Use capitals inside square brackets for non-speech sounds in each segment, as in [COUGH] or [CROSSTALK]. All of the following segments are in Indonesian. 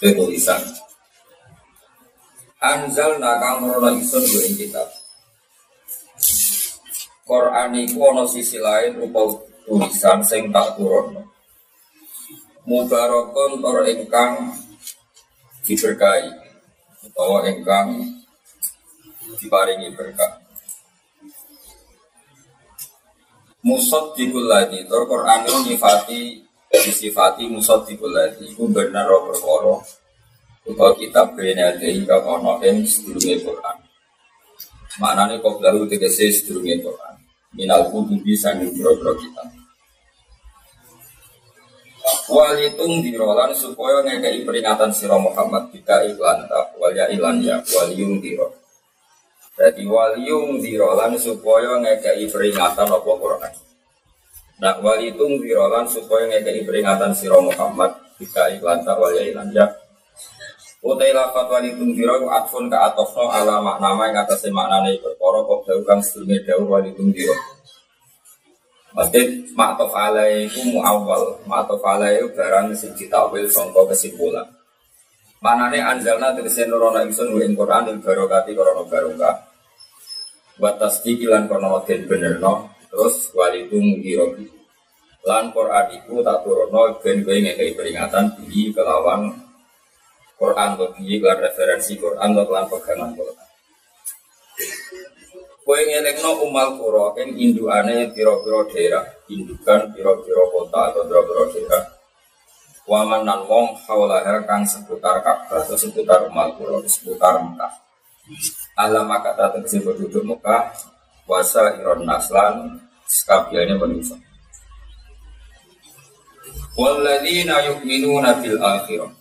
tulisan Anzal nakang merono isun ing kitab. Quran iku ana sisi lain rupa tulisan sing tak turunno. Mubarakun tor ingkang diberkahi utawa ingkang diparingi berkah. Musad dikuladi, tor Quran nyifati disifati musad dikuladi, itu benar roh perkara utawa kitab bene ade hingga kono ing sedurunge Quran. Maknane kok lalu tegese sedurunge Quran. Minal kutubi sanging biro-biro kitab. Walitung dirolan supaya ngekei peringatan siro Muhammad jika iklan tak walya ilan ya waliung diro. Jadi waliung dirolan supaya ngekei peringatan apa Quran. Nah walitung dirolan supaya ngekei peringatan siro Muhammad jika iklan tak walya ilan ya. Utai lafat wali tungdiro atfun ke atofno ala makna yang atasnya maknanya perkara kok jauh kang jauh wali tungdiro. Maksudnya ma'atof alai itu mu'awwal. Ma'atof alai itu barang sing ditawil songko kesimpulan. Maknanya anjalna tegesi nurona ingsun wa ing Quran ing barokati barokah. Lan korona den benerno Terus wali tungdiro Lan Quran iku tak turono ben gue ngekei peringatan Bihi kelawan Quran atau bihi kelan referensi Quran atau kelan pegangan Quran. Kue ngelekno umal kuro yang indukane piro-piro daerah, indukan piro-piro kota atau piro-piro daerah. Waman nan wong hawlaha kang seputar Ka'bah atau seputar umal kuro, seputar Mekah. Alam datang ke penduduk Mekah, wasa iron naslan, sekabiannya manusia. Walladzina yu'minuna bil akhirah.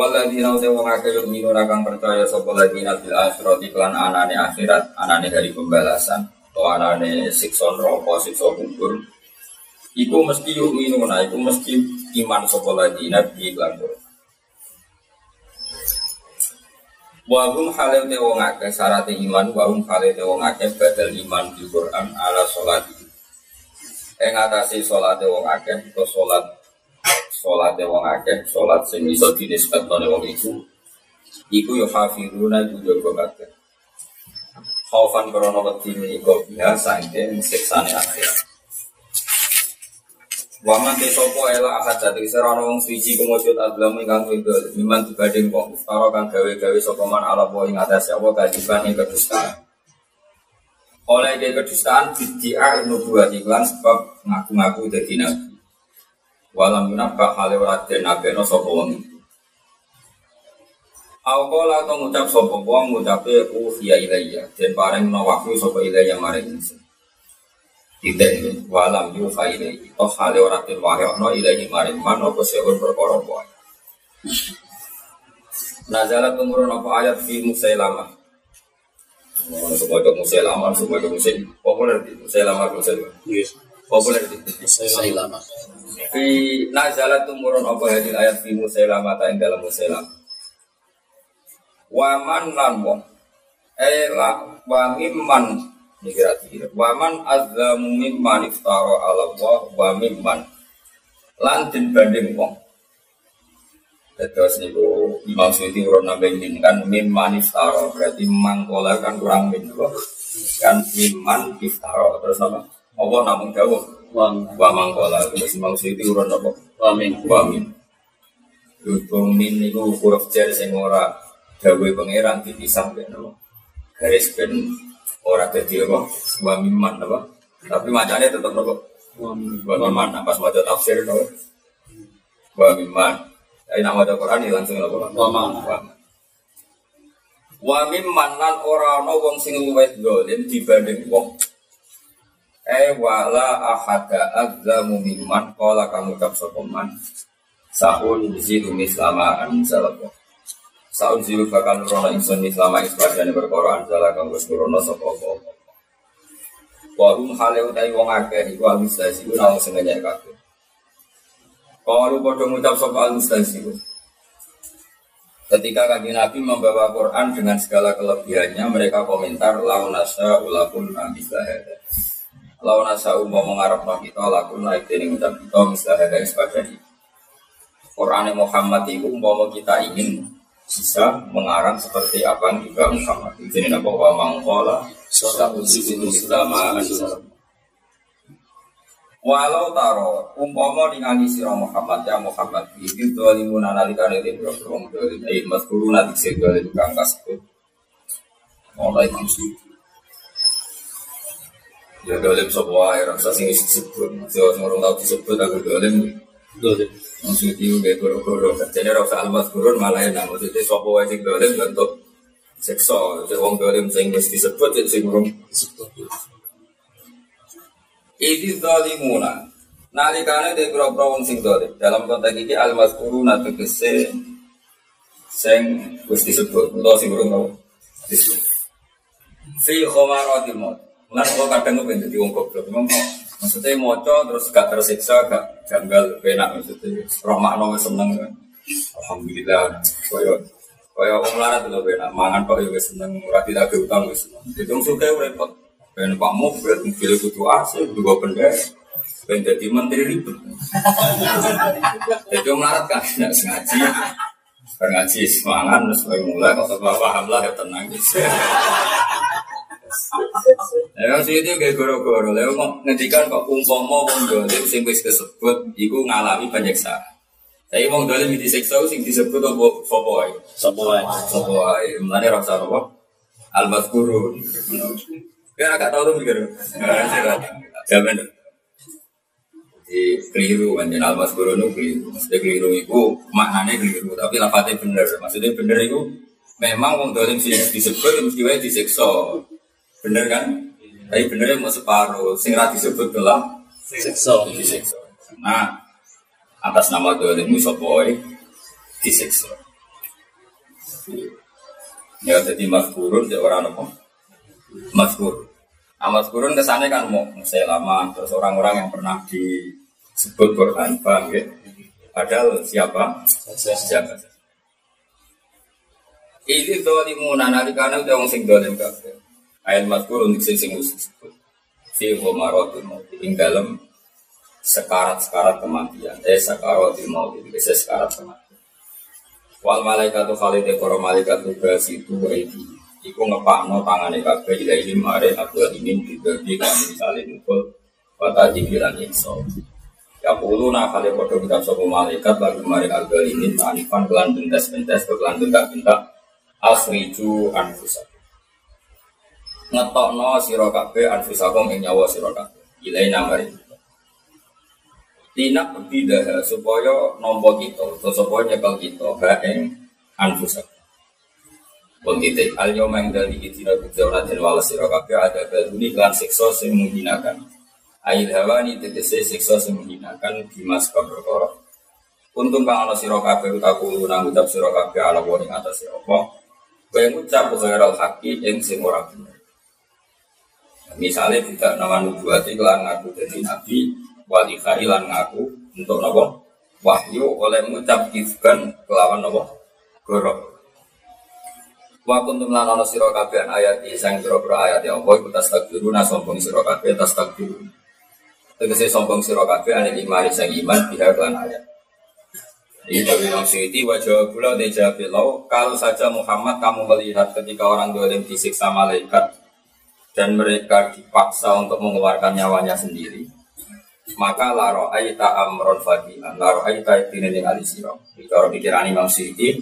Waladina utai wong akeh yuk minun akan percaya sopo ladina bil akhirat iklan anane akhirat anane hari pembalasan atau anane sikson rokok sikson kubur. Iku mesti yuk minuna, iku mesti iman sopo ladina bi iklan Wahum te wong akeh syarat iman wahum halil te wong akeh badal iman di Quran ala sholat Ing atasi sholat wong akeh atau sholat sholat wong akeh, sholat sing iso dinisbatkan wong iku, iku yo hafiruna iku jaga kabeh. Khaufan krono wedi iku biasa ing siksane akhirat. Waman te sopo ela ahad dadi serana wong suci kemujud adlam ingkang wido miman dibanding wong ustara kang gawe-gawe sapa man ala wa ing atas apa kajiban ing kedustaan. Oleh ke kedustaan bid'ah nubuwah iklan sebab ngaku-ngaku dadi nabi. Walam yunabba hale ora den abeno sapa wong iku. Awala atau ngucap sapa wong ngucape uhiya ilayya den paring no wahyu sapa ilayya maring. Tidak walam yuha ilayya toh hale ora den wahyu no ilayya maring man apa sehun perkara wae. Nazalat tumurun apa ayat fi Musailamah. Semua itu Musailamah, semua itu Musail. Populer di Musailamah, Musailamah. Populer di Musailamah. Fi nazalat tumurun apa hadil ayat fi Musailamah ta ing dalam Musailam. Waman lan wong. Ela mimman ini kira-kira. Waman azzamu mimman iftara ala Allah wa mimman lan den banding wong. Terus niku Imam Suyuti urun nambah ini kan mimman iftara berarti mangkola kan kurang min kan mimman iftara terus apa? Namun jauh Wang wa mangkola terus Imam Suyuti urun apa? wamin Wa min. Dukung min niku huruf jar sing ora gawe pangeran dipisah ben apa? Garis ben Orang jadi apa? Wa mimman apa? Tapi macamnya tetap apa? Wa mimman. Nah, pas maca tafsir apa? Wa mimman. Tapi nama maca Quran ini langsung apa? Wa mimman. Wa mimman lan ora ana wong sing luwih dolim dibanding wong Eh wala ahada azzamu mimman kamu cap sokoman Sa'un zilu mislama anzalaku Sa'un zilu bakal nurono insun mislama isbadani berkora anzala kamu nurono sokopo Wahum hale utai wong akeh Iku al-mustasiku nawang sengaja kakek Kalau podo ngucap sop al-mustasiku Ketika kaki Nabi membawa Quran dengan segala kelebihannya, mereka komentar launasa ulakun amislah Lau nasa umma mengarap kita lakun naik dari ucap kita dari sebagainya. Quran Muhammad itu umpama kita ingin bisa mengarang seperti apa yang juga Muhammad. Jadi apa wa mangkola uji itu selama Walau taro umpama ningali sira Muhammad ya Muhammad iki dolimun analikane de boro dolim eh mas guru nanti sing dolim kang kasebut. Mulai Imam Ya dolim sapa wae rasa sing disebut. Yo ngurung tau disebut aku dolim. Dolim. Maksud itu kayak goro-goro. Jadi rasa almas gurun malah enak. Maksudnya sapa wae sing dolim bentuk seksa. Jadi wong dolim sing wis disebut sing disebut. Ini dolimuna. Nalikane de pira-pira wong sing dolim. Dalam konteks iki almas gurun tegese sing wis disebut. Utawa sing ngurung tau disebut. Fi khomaratil maut Mulai kalau kadang gue pengen jadi memang maksudnya moco terus gak tersiksa, gak janggal, penak maksudnya. Roh makna seneng kan. Alhamdulillah, koyo koyo wong larat lho penak, mangan kok yo seneng, ora tidak utang wis. Itu suka repot. Ben Pak mobil, mobil kudu AC, dua benda. Ben jadi menteri ribet. Jadi melarat kan, nggak sengaja. Ngaji semangat, terus mulai kalau paham lah ya tenang. Ya sih itu kayak goro-goro. Lalu ngendikan kok umpama wong dolim sing wis disebut iku ngalami penyiksaan. Tapi wong dolim disiksa sing disebut apa sapa wae? Sapa wae? Sapa wae. Mulane ra usah apa? Al-Mazkurun. Ya agak tahu tuh mikir. Ya bener. Di keliru kan jenal Al-Mazkurun itu keliru. Maksudnya keliru itu maknanya keliru, tapi lafadznya bener. Maksudnya bener itu memang wong dolim sing disebut mesti wae disiksa. Bener kan? Tapi benernya mau separuh. Sing rati disebut gelam. Sekso. Disiksa. Nah, atas nama dolim musoboy disiksa. Ya jadi maskurun ya orang apa? Maskur. Nah, maskurun kesannya kan mau lama terus orang-orang yang pernah disebut Quran bang ya. Padahal siapa? Siapa? Ini dolimun analikana udah orang sing dolim kabeh. Ayat mazkur untuk sing sing disebut. Fi homarotil maut. Ing dalam sekarat-sekarat kematian. Eh sekaratil maut. Ini sekarat kematian. Wal malaikat tu khalid para malaikat tu itu itu. Iku ngepakno tangane kabeh ini mare aku ingin dibagi kami misalnya mukul Wata jibiran inso Ya puluh nah kali podo kita sopo malaikat Lalu mari agak ini tanifan kelan bentes-bentes Kelan bentak-bentak Asriju anfusak ngetokno sira kabeh anfusakum ing nyawa sira kabeh. Ilai namari Tinak bidah supaya nompo kita atau supaya nyekel kita ha ing anfusakum. Titik al yawma yang dari itina bujawna dan wala sira kabeh ada baluni kan siksa sing menghinakan. Ail hawani tegese siksa sing menghinakan bimas perkara. Untung kang ana sira kabeh utaku nang ucap sira kabeh ala wong ing atas sira apa? Kaya ngucap ghairal haqi ing sing ora bener Misalnya tidak nama nubuati kelan ngaku jadi nabi, wali lan ngaku untuk nopo wahyu oleh mengucap kifkan kelawan nopo gorok. Wa kuntum lan ana sira kabeh ayat sang pira-pira ayat ya Allah iku tastakbiruna sombong sira kabeh tastakbirun. Tegese sombong sira kabeh ane imani sang iman biha kelan ayat. Ini dari Imam Syuuti wajah pula dijawab kalau saja Muhammad kamu melihat ketika orang dolim disiksa malaikat dan mereka dipaksa untuk mengeluarkan nyawanya sendiri. Maka laro aita amron fadian laro aita ini yang alisiro bicara pikiran Imam Siti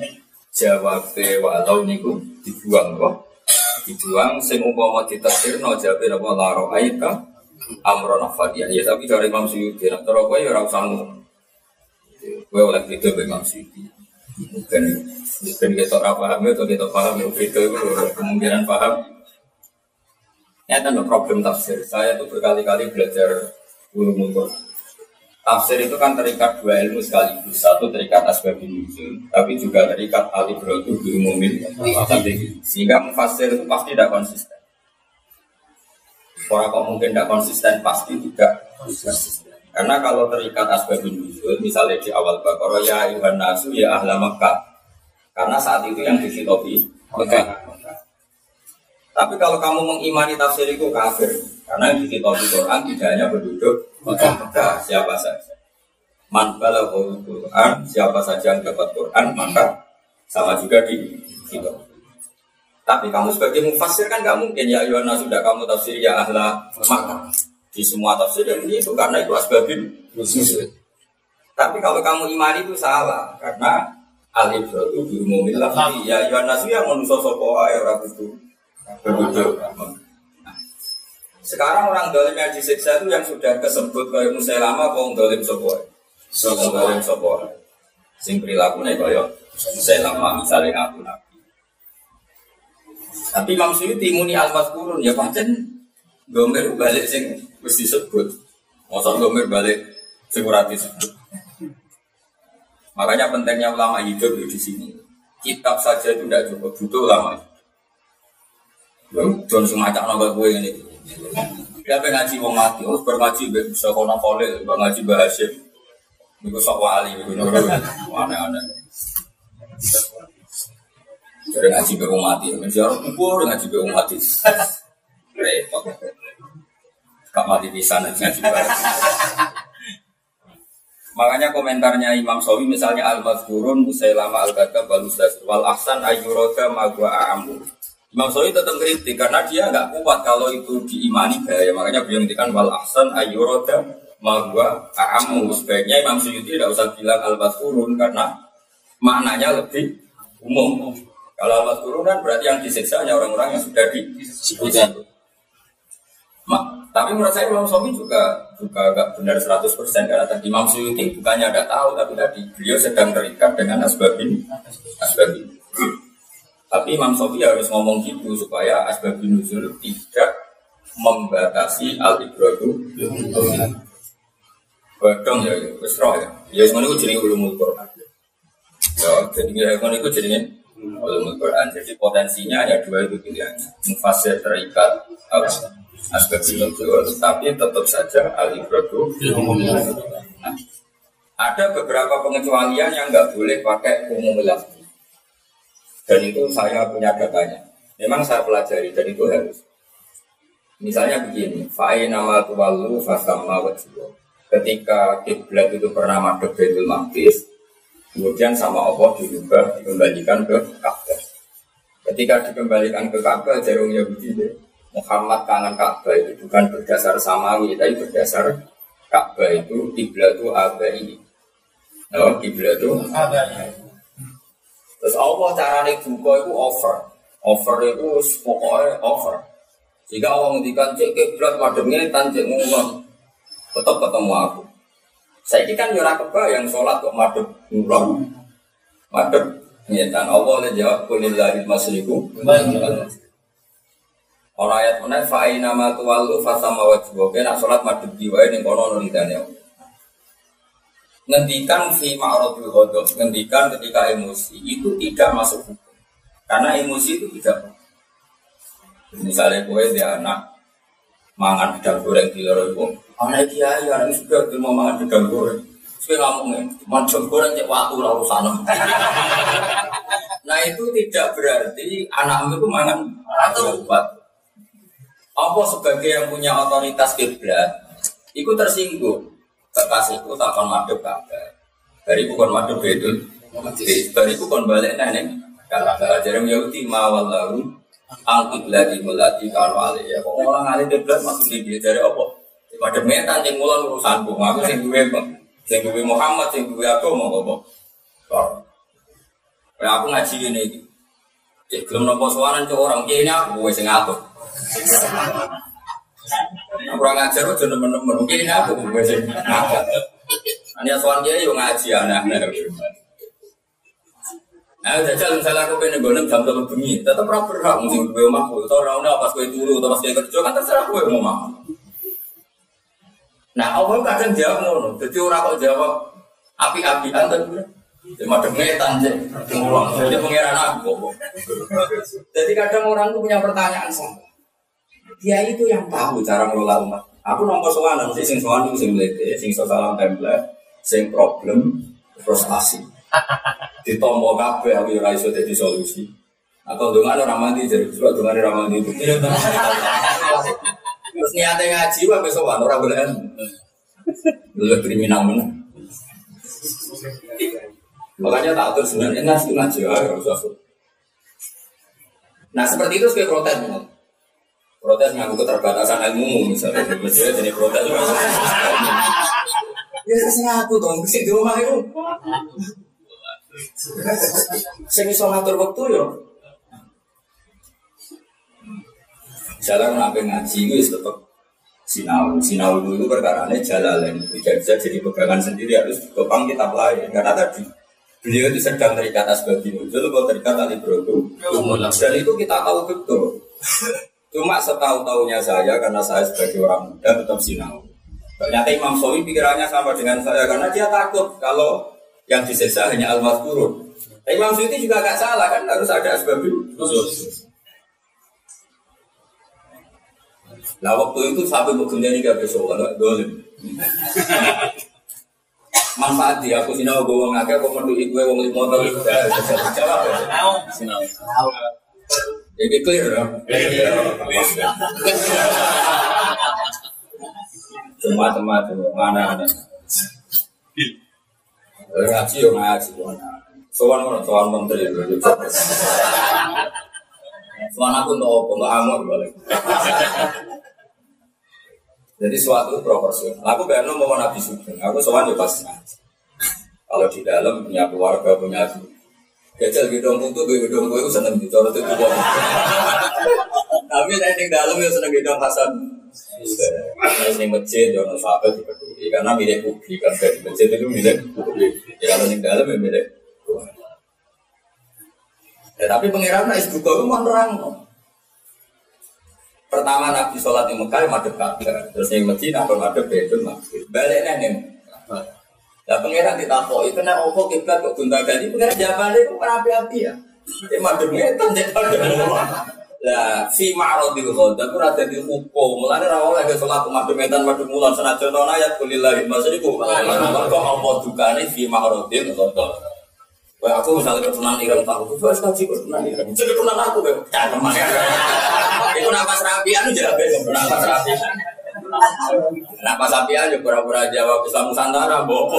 jawab walau niku dibuang kok dibuang sing umpama ditafsirno jabe apa? Laro aika amron afadiyah ya tapi dari Imam Suyuti nak cara kowe ya ora usah kowe oleh itu Imam Suyuti. Bukan bukan kita ora paham atau kita paham itu kemungkinan paham ini ada problem tafsir saya tuh berkali-kali belajar ulumul Quran Tafsir itu kan terikat dua ilmu sekaligus. Satu terikat asbab nuzul, tapi juga terikat alibrotu di umumin. Sehingga mufasir itu pasti tidak konsisten. Orang kok mungkin tidak konsisten, pasti tidak konsisten. Karena kalau terikat asbab nuzul, misalnya di awal Baqarah ya Iwan Nasu ya ahla Makkah. Karena saat itu yang disitopi Mekah. Tapi kalau kamu mengimani tafsir itu kafir, karena di kitab Quran tidak hanya penduduk Mekah, siapa saja. Man Quran, siapa saja yang dapat Quran, maka sama juga di kitab. Tapi kamu sebagai mufasir kan nggak mungkin ya Yohana sudah kamu tafsir ya ahla maka di semua tafsir yang itu karena itu asbabin Tapi kalau kamu imani itu salah karena alif itu diumumin lah ya Yohana yang manusia orang itu sekarang orang dolim yang disiksa itu yang sudah kesebut kayak lama kong dolim sopo. Sopo dolim sopo. Sing perilaku nih kayak lama misalnya aku nabi. Tapi Imam Suyuti muni al kurun ya pancen gomer balik sing mesti disebut. Masa gomer balik sing ora disebut. Makanya pentingnya ulama hidup di sini. Kitab saja itu tidak cukup, butuh ulama. Jangan semacam naga gue ini. Ya pengen ngaji wong mati, harus berngaji bisa kono kole, ngaji bahasa. Niku sok wali, aneh-aneh. Jadi ngaji be wong mati, menjauh kubur ngaji be mati. Repot. Kak mati di sana ngaji Makanya komentarnya Imam Sawi misalnya Al-Mazkurun Musailama Al-Gata Balusdas Wal Ahsan Ayyuroda Magwa A'amu Imam Sawi tetap kritik karena dia nggak kuat kalau itu diimani gaya. Makanya beliau ngendikan wal ahsan ayyuroda mahwa a'amu. Sebaiknya Imam Suyuti tidak usah bilang al turun karena maknanya lebih umum. Kalau al turun kan berarti yang disiksa hanya orang-orang yang sudah disiksa. tapi menurut saya Imam Sawi juga juga agak benar 100% karena tadi Imam Suyuti bukannya ada tahu tapi tadi beliau sedang terikat dengan asbabin asbabin. Tapi Imam Sofi harus ngomong gitu supaya asbab nuzul tidak membatasi al ibradu. Badong ya, wis ya. Ya ngono iku jenenge ulumul Quran. Ya, jadi ya ngono iku jenenge ulumul Quran. Jadi potensinya ada dua itu pilihan. Mufasir terikat asbab nuzul, tapi tetap saja al ibradu. Nah, ada beberapa pengecualian yang nggak boleh pakai umum lafzi. Dan itu saya punya datanya. Memang saya pelajari dan itu harus. Misalnya begini, fa'i nama tuwalu fasama wajibah. Ketika kiblat itu pernah madhep Baitul Maqdis, kemudian sama Allah diubah dikembalikan ke Ka'bah. Ketika dikembalikan ke Ka'bah, jarumnya begini, Muhammad kangen Ka'bah itu bukan berdasar samawi, tapi berdasar Ka'bah itu kiblat itu abai. Oh, kiblat itu abai. Terus Allah carane buka itu over. Over itu pokoknya over. Jika Allah ngendikan cek kiblat mademnya tanjek ngomong tetap ketemu aku. Saya ini kan yura yang sholat kok madem ngulon. Madem nyetan Allah le jawab kulillahi masriku. Orang ayat mana fa'ina ma tuwallu fasama wajhu. Oke nak sholat madem diwae ning kono nulidane Allah ngendikan fi ma'radul ghadab, ngendikan ketika emosi itu tidak masuk hukum. Karena emosi itu tidak Misalnya gue dia anak mangan gedang goreng di luar itu, anak kiai anak sudah dia mau mangan gedang goreng. Saya ngomongin, macam goreng cek waktu lalu sana. nah itu tidak berarti anak itu mangan atau buat. Apa sebagai yang punya otoritas kiblat, itu tersinggung kekasihku takkan madep kabeh. Dari bukan madep itu. Dari bukan balik nenek. Kalau ajaran Yahudi mawal lalu lagi melati kalau alih ya. Kok orang alih deblat masuk di dia dari apa? Madep metan yang mulan urusanku. Aku sing duwe sing duwe Muhammad sing duwe aku mau apa? Ya aku ngaji ini. Cek belum nopo suaran ke orang ini aku gue sing. Kurang ngajar aja temen-temen. Mungkin ini aku gue. Ini suan kiai yo ngaji anak-anak. Nah, jajal misalnya aku pengen golem jam telu bengi, tetap ora berhak mungkin gue omahku, atau ora ono pas gue turu atau pas gue kerja kan terserah gue mau omah. Nah, Allah kadang jawab ngono, jadi orang kok jawab api-apian tapi Cuma demetan sih, ngulang. Jadi pengiran aku. Jadi kadang orang tuh punya pertanyaan sama. Dia itu yang tahu cara mengelola umat. Aku nomor soalan sih, sing soalan itu sing melete, sing salam template, sing problem, frustasi. [LAUGHS] Ditompo kabeh aku ora iso dadi solusi. Atau dengan orang mandi jadi surat dengan orang mandi itu. Terus niatnya ngaji wae sowan ora boleh. Lu kriminal mana? Makanya tak atur sebenarnya ngaji ngaji ya Nah seperti itu sebagai protes Protes ngaku keterbatasan ilmu misalnya. Misalnya jadi protes. Ya saya aku dong, sih di rumah itu. Saya bisa ngatur waktu ya Misalnya kenapa ngaji itu tetap sinau. Sinau dulu perkara ini jalan tidak bisa jadi pegangan sendiri harus ditopang kitab lain karena tadi Beliau itu sedang terikat asbabi nuzul atau terikat tali berotu. Dan itu kita tahu betul. Cuma setahu-tahunya saya karena saya sebagai orang muda tetap sinau. Ternyata Imam Sawi pikirannya sama dengan saya karena dia takut kalau yang disiksa hanya al -Mazkurun. Imam Sawi juga agak salah kan harus ada asbabi nuzul. Nah waktu itu sampai bekerja ini gak besok, kalau dolim manfaat di aku sinau gue wong akeh kok menduki gue wong limo to jawab ya sinau ini clear ya? Cuma cuma mana ada ngaji yo ngaji sowan mana? Sowan menteri sowan aku untuk apa? Nggak amat balik jadi suatu proporsional. Aku bayar mau Nabi Sugeng. Aku soal juga pas Kalau di dalam punya keluarga, punya adik. Jajal gedong itu, gedong gue itu seneng gitu. Kalau itu gue. Tapi yang dalam ya seneng gedong Hasan. Nah, yang masjid, jangan sahabat dipeduli. Karena milik publik kan dari masjid itu milik publik. Ya kalau yang dalam ya milik. Ya, tapi pengiran es juga itu mau nerang. Pertama Nabi sholat di Mekah madep Ka'bah, terus yang Medina madep Baitul Maqdis. Balik nih Lah pangeran ditakoi, kena opo kiblat kok gunta ganti, pangeran jawabannya itu kan api-api ya. Dia madep ngetan, madep Lah, fi ma'rodil ghadab ora dadi hukum. Mulane ora oleh ke salat madhep metan madhep mulan senajan ana ayat kulillahi masriku. Kok apa dukane fi ma'rodil ghadab. Wah aku misalnya ketunan ireng tahu, aku harus kaji ketunan ireng. Jadi ketunan aku cangkem Itu napas rapian aja be, napas Napas rapian juga pura-pura jawab Islam Nusantara, bobo.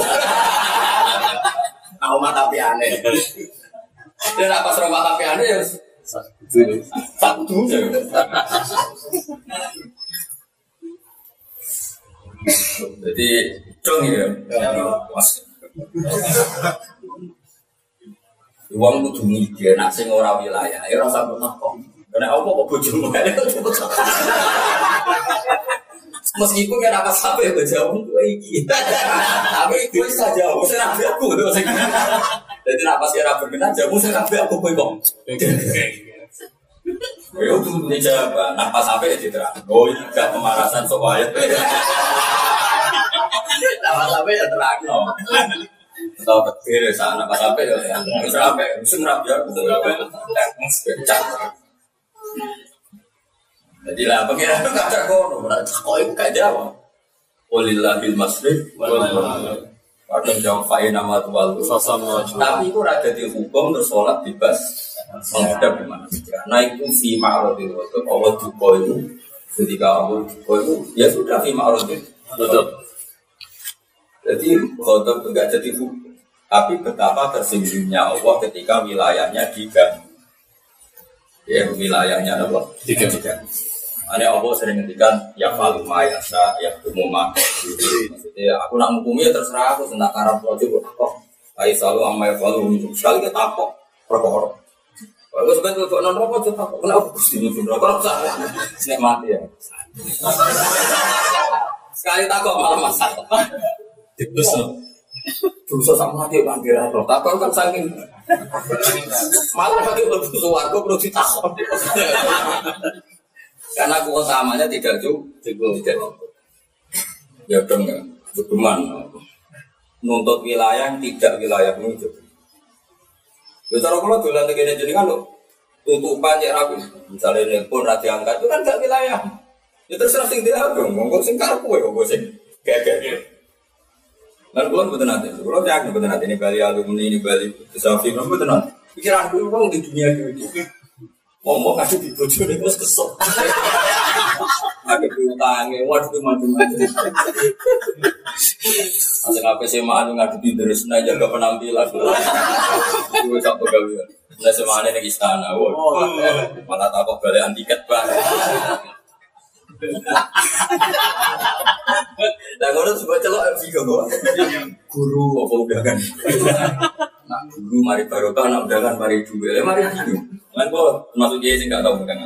Aku mata piane. Dia napas rumah piane ya. Satu. Jadi, dong ya. Mas. Uang kudu mikir, nak sing ora wilayah, ya rasa pernah kok. Karena apa kok bojomu Meskipun kan apa sampai berjauh itu iki. Tapi gue saja, gue saya nabi aku tuh. Jadi apa sih rapi berkenan, jamu saya nabi aku gue kok. Itu ini jawab, nafas sampai ya diterang. Oh ini gak pemarasan soal ayat. Nafas sampai ya terang. Tahu petir ya sana pas sampai ya, sampai musim rapi ya, betul pecah. Jadi lah pengiran [LAUGHS] itu kacau kono, kok itu gak jawab. Walillahil masrik, Kadang jawab fa'i nama tuwal Tapi itu ada di hukum terus sholat bebas menghadap di mana saja. Nah itu fi ma'rudil waktu Allah duko itu ketika Allah duko itu ya sudah fi ma'rudil. Betul. Jadi khotob itu nggak jadi hukum. Tapi betapa tersinggungnya Allah ketika wilayahnya diganggu. Ya wilayahnya apa? Diganggu. Ada Allah sering ngendikan ya falu mayasa ya umuma. Maksudnya aku nak ya terserah aku tentang karab projo kok. Ayo selalu amma ya falu sekali kita kok perkara. Kalau sebenarnya untuk non rokok coba kenapa gusti nyusun rokok salah. Snack mati ya. Sekali takut malah masalah. Terus dosa sama mati panggil roh. Takut kan saking malah nanti lebih suwargo perlu ditakut. Karena utamanya tidak cukup, tidak cukup. Ya dong ya, cukuman nuntut wilayah yang tidak wilayah menuju. Ya cara kalau dolan tegene jenengan lo tutupan ya rapi. Misalnya nelpon ra diangkat itu kan gak wilayah. Ya terserah sing dia dong, monggo sing karepku ya monggo sing gak-gak. Lan kula mboten nate. Kula yakin mboten nate ini Bali alumni ini Bali Safi mboten. Pikiran kulo wong di dunia iki. Ngomong kasih di bojo nek wis kesel. Ada piutange, waduh macam-macam. Asal apa sih mah anu ngadepi terus nah jaga penampilan. Gue tak pegawai. Nah semuanya di istana. Waduh, malah takut balik tiket banget. Nah, kalau sebuah celok juga gue guru apa udah kan? Nah, guru mari barokah, nak udah kan mari dua, ya mari dulu. Kan gue masuk dia sih nggak tahu bukan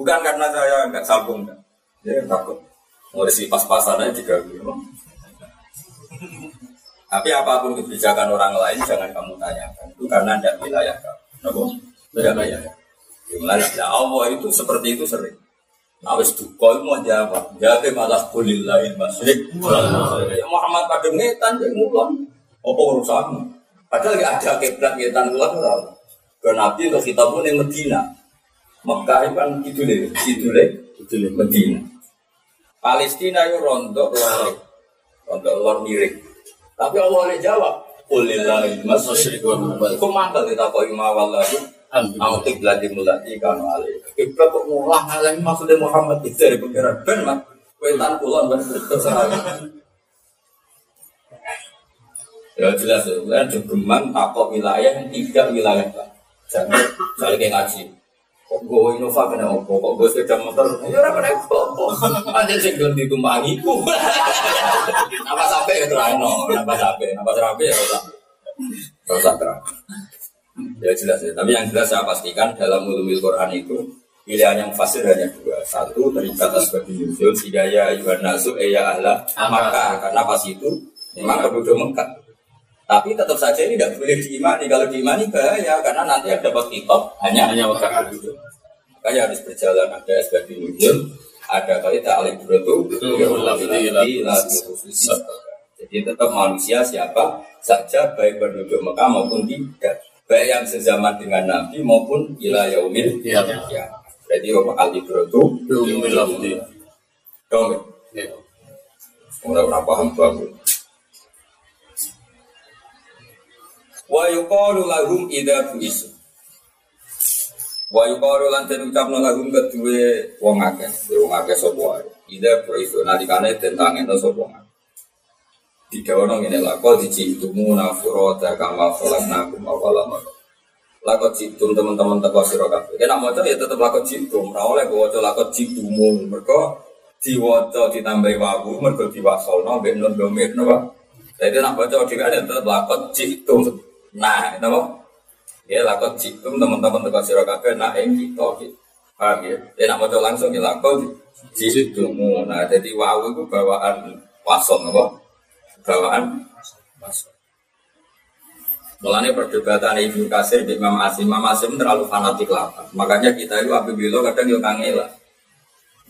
Bukan karena saya nggak sambung kan, ya takut. Disi pas-pasan aja juga gitu. Tapi apa pun kebijakan orang lain jangan kamu tanyakan. Itu karena tidak wilayah kamu. Kenapa? Tidak wilayah. Gimana? Ya Allah itu seperti itu sering. Nah, wis duka mau jawab. Jawab malah kulillahi masyrik. Ya Muhammad pada ngetan ya mulon. Apa urusanmu? Padahal gak ada kiblat ngetan mulon ora. Ke Nabi ke kita pun yang Medina. Mekah itu kan deh, deh, gitu deh Medina. Palestina itu rontok luar, rontok luar miring. Tapi Allah boleh jawab. Kulillahi masyrik. Kok mantel ditakoi mawal lagi. Aku kiblat dimulati kamu alih. Kiblat kok mulah alih maksudnya Muhammad itu dari pengiran ben mak. Wetan kulon ben terserah. Ya jelas ya, kan jogeman takut wilayah yang tidak wilayah kan. Jangan kayak ngaji. Kok gue Innova kena opo, kok gue sepeda motor, ya orang kena opo. Ada sing gelem ditumpangi ku. Napa sampai ya terano, napa sampai, napa sampai ya rasa. Rasa terang. Ya jelas ya. Tapi yang jelas saya pastikan dalam ulumil Quran itu pilihan yang fasir hanya dua. Satu terikat asbab nuzul hidayah ayuhan nasu eya ahla maka karena pas itu memang penduduk Mekah. Tapi tetap saja ini tidak boleh diimani. Kalau diimani bahaya karena nanti yang dapat kitab hanya hanya Mekah penduduk. Makanya harus berjalan ada asbab nuzul, ada kali ta'alim berutu, jadi tetap manusia siapa saja baik penduduk Mekah maupun tidak baik yang sezaman dengan Nabi maupun ila yaumil ya. ya. Berarti Bapak al itu yaumil lafzi. Dong. Ya. Ora ora paham bagus. Wa yuqalu lahum idza bu'isu. Wa yuqalu lan den ucapno lahum kedue wong akeh, wong akeh sapa wae. Idza bu'isu nalikane tentang ento sapa wae. Didawono ngene lako dicitumu nafurota kama khalaqnakum awwala Lakot jitum teman-teman teko sira kabeh. Nek maca ya tetep lakot jitum, ora oleh waca lakot jitumu. Mergo diwaca ditambahi wawu mergo diwasolno mbek nun domir napa. Jadi nak baca dhewe ada tetep lakot jitum. Nah, napa? Ya lakot jitum teman-teman teko sira kabeh nak ing kita gitu. Paham ya? Ya nak maca langsung ya lakot jitumu. Nah, jadi wawu itu bawaan wasol napa? bawaan masuk. Mulanya perdebatan Ibnu Kasir di Imam Asim, Imam Asim terlalu fanatik lah. Makanya kita itu apabila kadang yo kangela.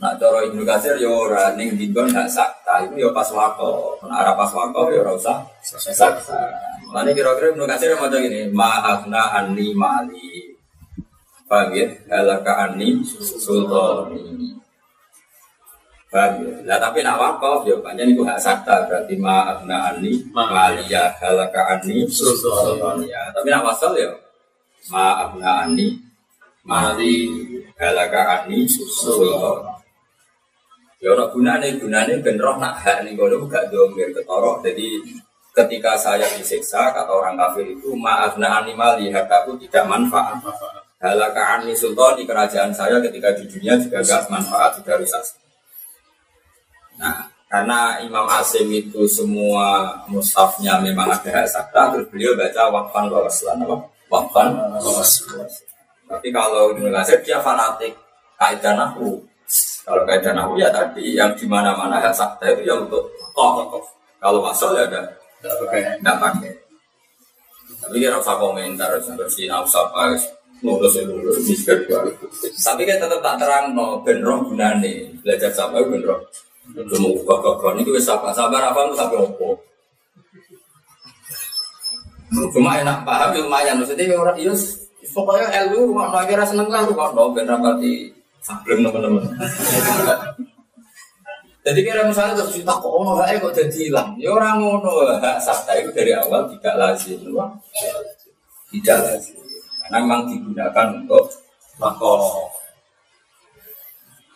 Nak cara Ibnu Kasir yo ora ning dinggon gak sakta, itu yo pas wako. Nah, arah pas wako yo ora usah sakta. Mulanya kira-kira Ibnu Kasir mau gini, ma'afna anni mali. Paham ya? Halaka anni sultani. Paham ya? Nah tapi nak wakaf ya banyak itu hak sakta berarti maaf ani maliyah halaka ani ya. Tapi nak wasal ya maaf ani mali halaka ani sultan. Ya ora gunane gunane ben roh nak hak ning kono gak domir ketorok. Jadi ketika saya disiksa kata orang kafir itu maaf ani mali aku tidak manfaat. Halaka ani sultan di kerajaan saya ketika di dunia juga gak manfaat sudah rusak. Nah, karena Imam Asim itu semua mushafnya memang ada sakta, terus beliau baca wakfan wa waslan apa? Wakfan wa Tapi kalau Ibnu dia fanatik kaidah nahu. Kalau kaidah nahu ya tadi yang di mana-mana hak sakta itu ya untuk tokoh. Kalau masuk ya ada tidak pakai. Tapi dia rasa komentar, bersih nafsu apa, lulus ya lulus, miskin Tapi kan tetap tak terang no, ben roh gunane belajar sama ben roh. Cuma buka ini kita sabar, sabar apa itu sampai opo. Cuma enak paham, ya lumayan. Maksudnya ya orang iya, pokoknya ilmu no kira seneng lah kok no ben rapati sableng teman-teman. Jadi kira misalnya terus kita kok ono kok jadi hilang. Ya orang ngono hak sakta itu dari awal tidak lazim, tidak lazim. Karena memang digunakan untuk makro.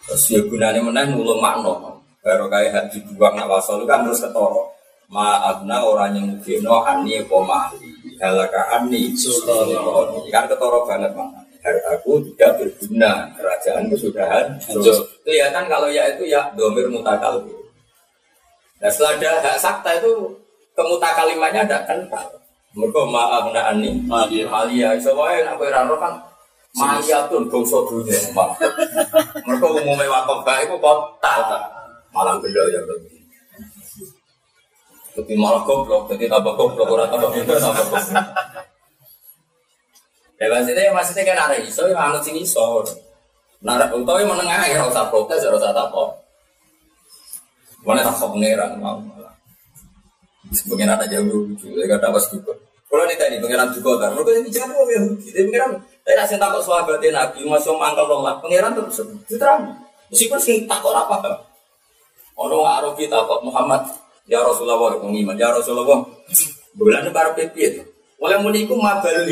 Terus ya gunanya menang mulu makno. Baru kayak hak dibuang nak wasol kan terus ketoro. Maafna orang yang mugino ani komali halaka ani sultani kan ketoro banget mana hartaku tidak berguna. Kerajaan kesudahan. Hancur kelihatan kalau ya itu ya domir mutakal. Nah setelah ada hak sakta itu kemutakalimannya ada kental. Mereka maaf nak ani. Malia. Soalnya nak berano kan malia tuh dunia. [LAUGHS] Mereka umumnya wakaf itu kota malam beda ya lebih lebih malah goblok, jadi tambah goblok, orang tambah pintar, tambah goblok. Ya maksudnya, maksudnya kan ada iso, yang anut sini iso. Nara, utawa yang menengah ya, rasa protes, ya rasa apa. Mana tak kau pengeran, mau malah. Pengeran aja lucu, ya kan dapat juga. Kalau nih tadi pengeran juga kan, mereka yang dijawab ya, jadi pengeran. Tapi nasi takut sahabatnya Nabi, masuk mangkal Allah, pengeran terus diterang. Meskipun sing takut apa? Orang Arabi takut Muhammad, Ya Rasulullah pengiman, ya Rasulullah. Bulan para pipi itu. Oleh muniku mabal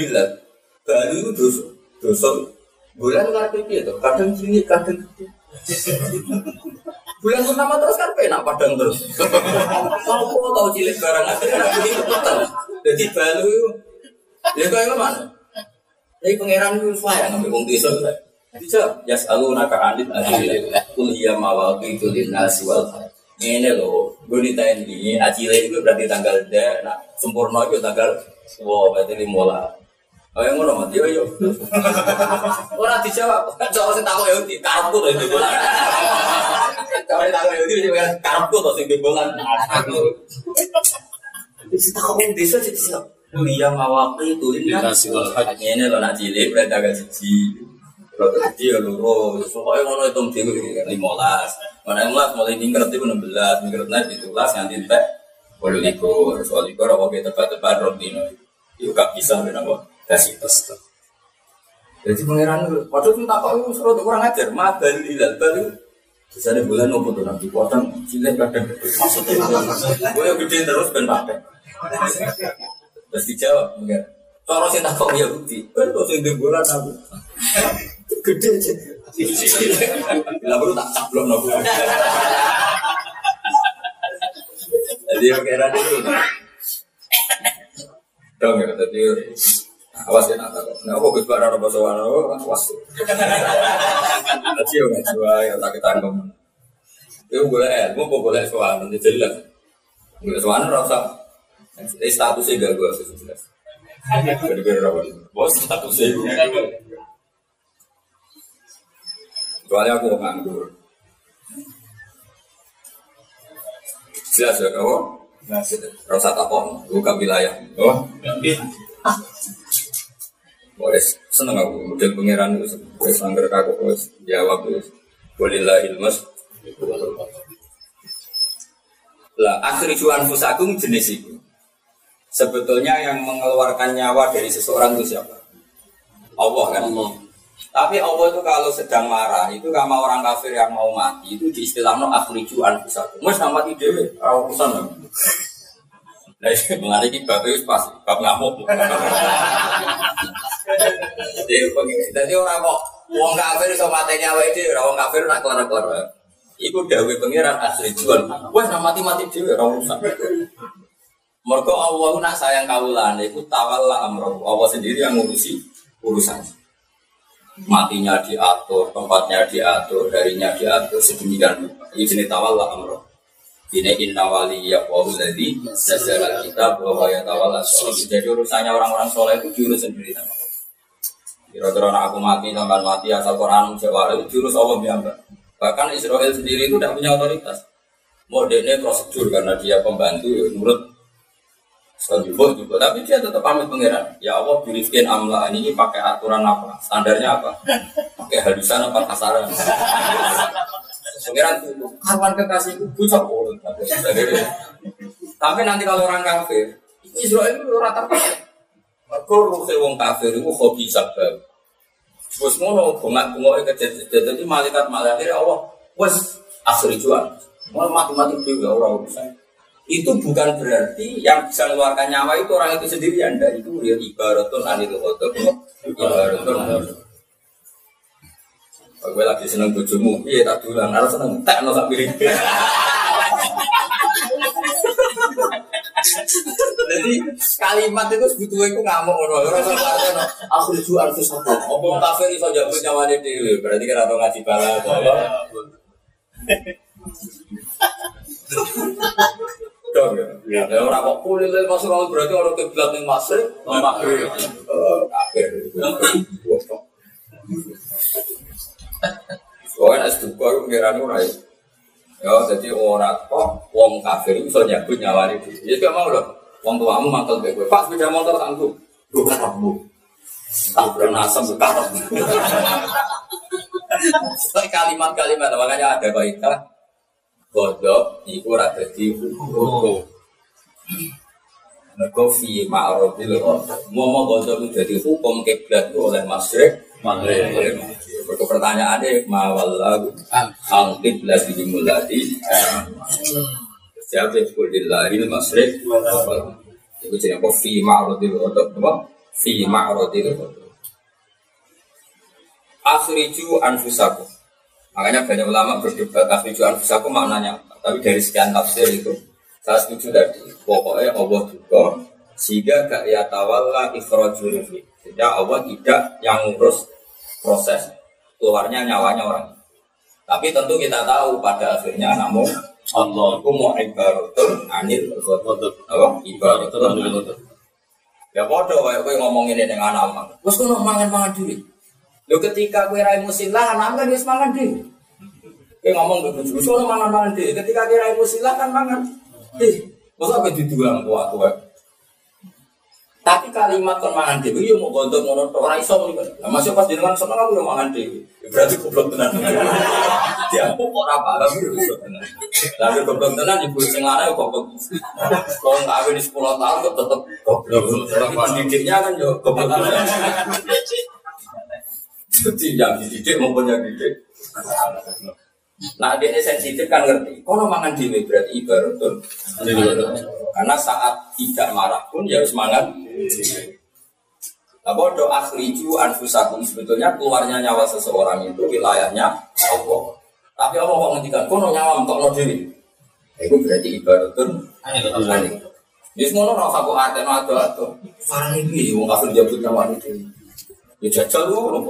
Balu itu dosa. Dosa. Bulan para pipi itu. Kadang sini, kadang gede. Bulan pertama terus kan penak padang terus. Kok tahu cilik barang akhirnya itu betul. Jadi balu itu. Ya kau yang mana? Jadi pangeran itu sayang ngambil wong desa. Bisa, ya selalu naka anit adilillah. Kuliah mawaki itu wal khair ini loh, gue ditanya ini, acile itu berarti tanggal D, nah sempurna itu tanggal wow, berarti lah. Oh yang ngono mati yo. Ora dijawab. Cok sing takok yo di karepku to iki bolan. Sing takok yo di karepku to sing bolan. Aku. Wis takok wong desa. Kuliah mawaki itu ini Ini lo nak cilik berarti siji. Tadi ya loro, pokoknya ngono hitung dhewe lima belas. Mana yang mulai itu 16, mingkret naik itu kelas nganti entek. Walau likur, soal likur apa kita tepat-tepat rotino. Itu gak bisa kenapa? Kasih tes. Jadi pangeran waktu itu tak tahu suruh kurang ajar, mah bali hilal bali. Bisa ada bulan nopo tuh nanti potong cilik kadang maksudnya gue yang gede terus ben pakai. Terus dijawab enggak. Cara sing tak kok ya bukti. Betul sing di bulan aku. Gede aja. Lah baru tak caplok nopo. Jadi kira itu. Dong ya tadi awas ya nak Nah, aku gus barang apa soal awas. Tadi nggak jual yang tak ketangkep. Itu boleh ilmu, boleh soal nanti jelas. Boleh soal rasa statusnya gak gue jelas. Gara-gara apa? Bos statusnya Kecuali aku nganggur. Jelas ya kau? Rasa tapon, buka wilayah. Oh, boleh seneng aku. Model pangeran itu wes angker kaku wes jawab wes. Bolehlah ilmus lah akhir juan fusakum jenis itu. Sebetulnya yang mengeluarkan nyawa dari seseorang itu siapa? Allah kan? Allah. Tapi Allah itu kalau sedang marah itu sama orang kafir yang mau mati itu di istilah no akhriju anfusakum. Mas sama mati dewe, ora urusan. Nah, [LAUGHS] mengenai ini bab itu pas bab ngamuk. [LAUGHS] Jadi, orang kok wong kafir iso mati nyawa itu, orang kafir nak kelar-kelar. Iku dawe pangeran juan. Wes sama mati-mati dewe ora urusan. Mergo Allah nak sayang kawulan iku tawalla amroh. Allah sendiri yang ngurusi urusan matinya diatur, tempatnya diatur, harinya diatur sedemikian rupa. Ini jenis tawalla amroh. Ini inna wali ya wahu jadi kita bahwa ya tawalla Jadi urusannya orang-orang soleh itu diurus sendiri sama Kira-kira aku mati, sampai mati asal Quran Jawa itu jurus Allah biamba. Bahkan Israel sendiri itu tidak punya otoritas. Mau dia prosedur karena dia pembantu ya menurut juga juga. Tapi dia tetap pamit pangeran. Ya Allah birifkin amla ini pakai aturan apa? Standarnya apa? Pakai halusan apa kasaran? Pangeran itu kawan kekasihku bucok Tapi nanti kalau orang kafir, Israel itu rata rata Mergo ruhe wong kafir iku hobi sabab. Wes ngono bengak-bengok kejadian dadi malaikat malaikat Allah asri jual. Mau mati-mati juga orang urusan. Itu bukan berarti yang bisa mengeluarkan nyawa itu orang itu sendiri anda itu ya ibaratun anil khotob ibaratun Gue lagi seneng bujumu, iya tak dulu, harus seneng tak no tak pilih. Jadi kalimat itu sebetulnya itu ngamuk ngono. Ora aku lucu arti satu. Apa kafir iso jago nyawane dhewe. Berarti kan atau ngaji bala apa. Dong ya. Ya ora kok kulit masuk kalau berarti orang kiblat ning masjid, kafir. Kafir. Soalnya es duka itu. Ya, jadi orang kok wong kafir itu bisa nyabut nyawani Ya, gak mau loh. Wong tuamu mantel kayak gue. Pak sepeda motor tangguh. Gue karepmu. Tak pernah asam gue karepmu. Kalimat-kalimat makanya ada baiklah. Godok iku ora dadi hukum. Mergo fi Mau mau godok itu jadi hukum kiblat oleh masyrik. Maghrib. Berikut pertanyaannya mawallahu ang kiblat dimulai. Yang sebut lillahi masrik Itu jadi apa? Fi ma'rodil kodok Apa? Fi ma'rodil kodok Akhriju anfusaku Makanya banyak ulama berdebat Akhriju anfusaku maknanya Tapi dari sekian tafsir itu Saya setuju tadi. Pokoknya Allah juga Sehingga gak ya tawalla ikhraju rifi Sehingga Allah tidak yang ngurus proses. Keluarnya nyawanya orang. Tapi tentu kita tahu pada akhirnya namun Allah ku mau ibaratun. Anil apa? Ibaratun anil ya bodoh kayak gue ngomongin ini dengan anak terus gue mangan mangan diri lo ketika gue rai musilah anak kan dia mangan diri gue ngomong ke bujuk gue mangan mangan diri ketika gue rai musilah kan mangan diri masa gue didulang kuat kuat tapi kalimat kon mangan dhewe yo mau gondok ngono tok ora iso muni. Lah masih pas jenengan seneng aku yo mangan dhewe. Berarti goblok tenan. Dia kok ora paham yo goblok tenan. Lah yo goblok tenan ibu sing lanang kok goblok. Wong kawin 10 tahun kok tetep goblok. Pas didiknya kan yo goblok tenan. Jadi yang dididik maupun yang dididik. Nah, dia sensitif kan ngerti. Kalau mangan dhewe berarti ibaratun. Karena saat tidak marah pun ya harus mangan. Nah, bodoh akhriju anfusakum sebetulnya keluarnya nyawa seseorang itu wilayahnya Allah. Tapi Allah kok ngendikan kono nyawa untuk no diri. Itu berarti ibaratun. Ini semua orang aku ada atau atau. Farang ini wong kafir jabut nyawa itu. Ya jajal lu.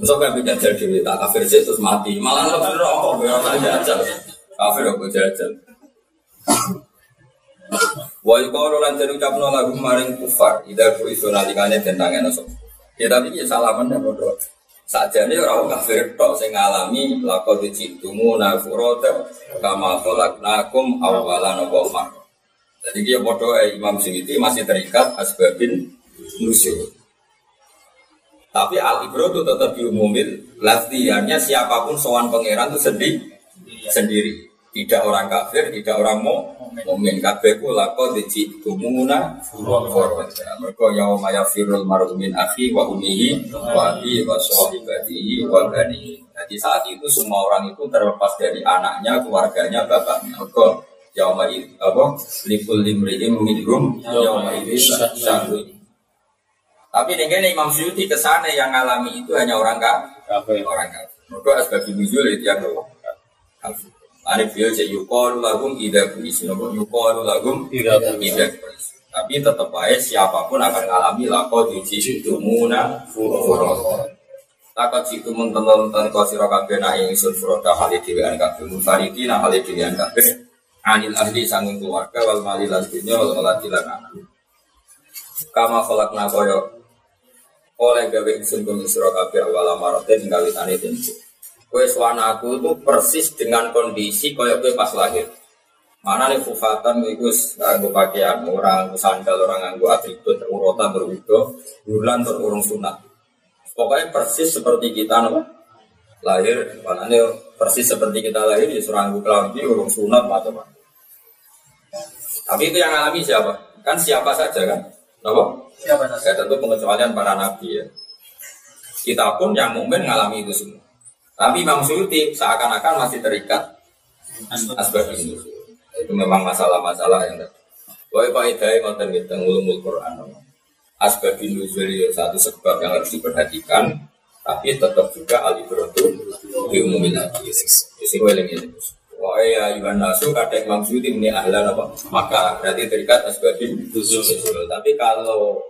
Masa kan jajal diri tak kafir sih terus mati. Malah lebih rokok ya jajal. Kafir aku jajal. Wa yuqalu lan den ucapno lagu maring kufar ida ku iso nalikane den tangen Ya tapi ya salaman ya bodoh. Sajane ora kafir tok sing ngalami laqad jitumuna furata kama khalaqnakum awalan wa Jadi dia bodoh eh, Imam Suyuti masih terikat asbabin nusyur. Tapi al ibro itu tetap diumumin. Latihannya siapa pun sowan pangeran itu sendiri. Sendiri. Tidak orang kafir, tidak orang mau Mumin kabeh ku lako tumuna forward. Mereka yaum firul marumin akhi wa umihi wa abi wa sahibatihi wa bani. Jadi saat itu semua orang itu terlepas dari anaknya, keluarganya, bapaknya. Mereka yaum apa? Likul limri'im minhum yaum syahru. Tapi dengan Imam Syuuti ke sana yang alami itu hanya orang kafir. Orang kafir. Mereka asbab nuzul itu yang kafir. Ane beliau cek yukol lagum ida kuis, nopo yukol lagum ida kuis. Tapi tetap aja siapa pun akan mengalami lako di tumuna furoda. Lako citu teman teman kau siro kafe na yang isun furoda hal itu dengan kafe mufariti na hal itu dengan kafe. Anil ahli sanggung keluarga wal mali lan wal malati lan anak. Kama kolak nakoyo oleh gawe isun kum isro kabeh awal amarote tinggal tentu. Kue suana aku itu persis dengan kondisi koyo kue pas lahir. Mana nih kufatan itu nganggo pakaian orang sandal orang nganggo atribut urota berwudo bulan terurung sunat. Pokoknya persis seperti kita no? lahir, mana nih persis seperti kita lahir di seranggu kelambi urung sunat macam-macam. Tapi itu yang alami siapa? Kan siapa saja kan? Apa? Siapa saja? Ya, tentu pengecualian para nabi ya. Kita pun yang mungkin mengalami itu semua. Tapi Imam Suyuti seakan-akan masih terikat asbab ini. Itu memang masalah-masalah yang Pokoknya Pak Hidayah ngoten kita ngulumul Quran. Asbab nuzul ya satu sebab yang harus diperhatikan, tapi tetap juga alibratu diumumin lagi. Jadi gue ini. Wah ya Iwan Nasu kadang Imam Suyuti ini ahlan apa? Maka berarti terikat asbabin nuzul. Tapi kalau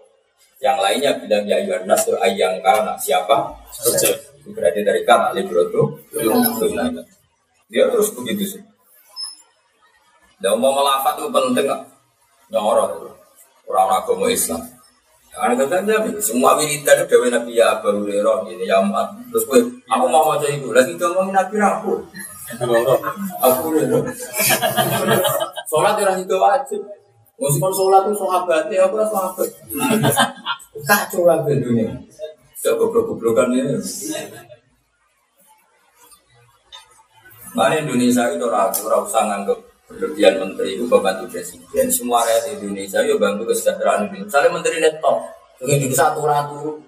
yang lainnya bilang ya Iwan Nasu ayang karena siapa? Berarti terikat alibratu Dia terus begitu sih. Dan mau melafat itu penting nggak? Nyorot orang agama Islam. Karena katanya semua wiridan itu dewi Nabi ya Abu Hurairah ini ya Mat. Terus gue, aku mau baca itu lagi ngomongin Nabi aku. Aku nih. Sholat ya itu wajib. Meskipun sholat itu sahabatnya, aku lah sahabat. Kacau lah dunia. Tidak goblok-goblokan ini. Mana Indonesia itu ragu, ragu usah nganggep berlebihan menteri itu membantu presiden. Semua rakyat Indonesia itu bantu kesejahteraan Indonesia. Misalnya menteri netok, ini satu ratu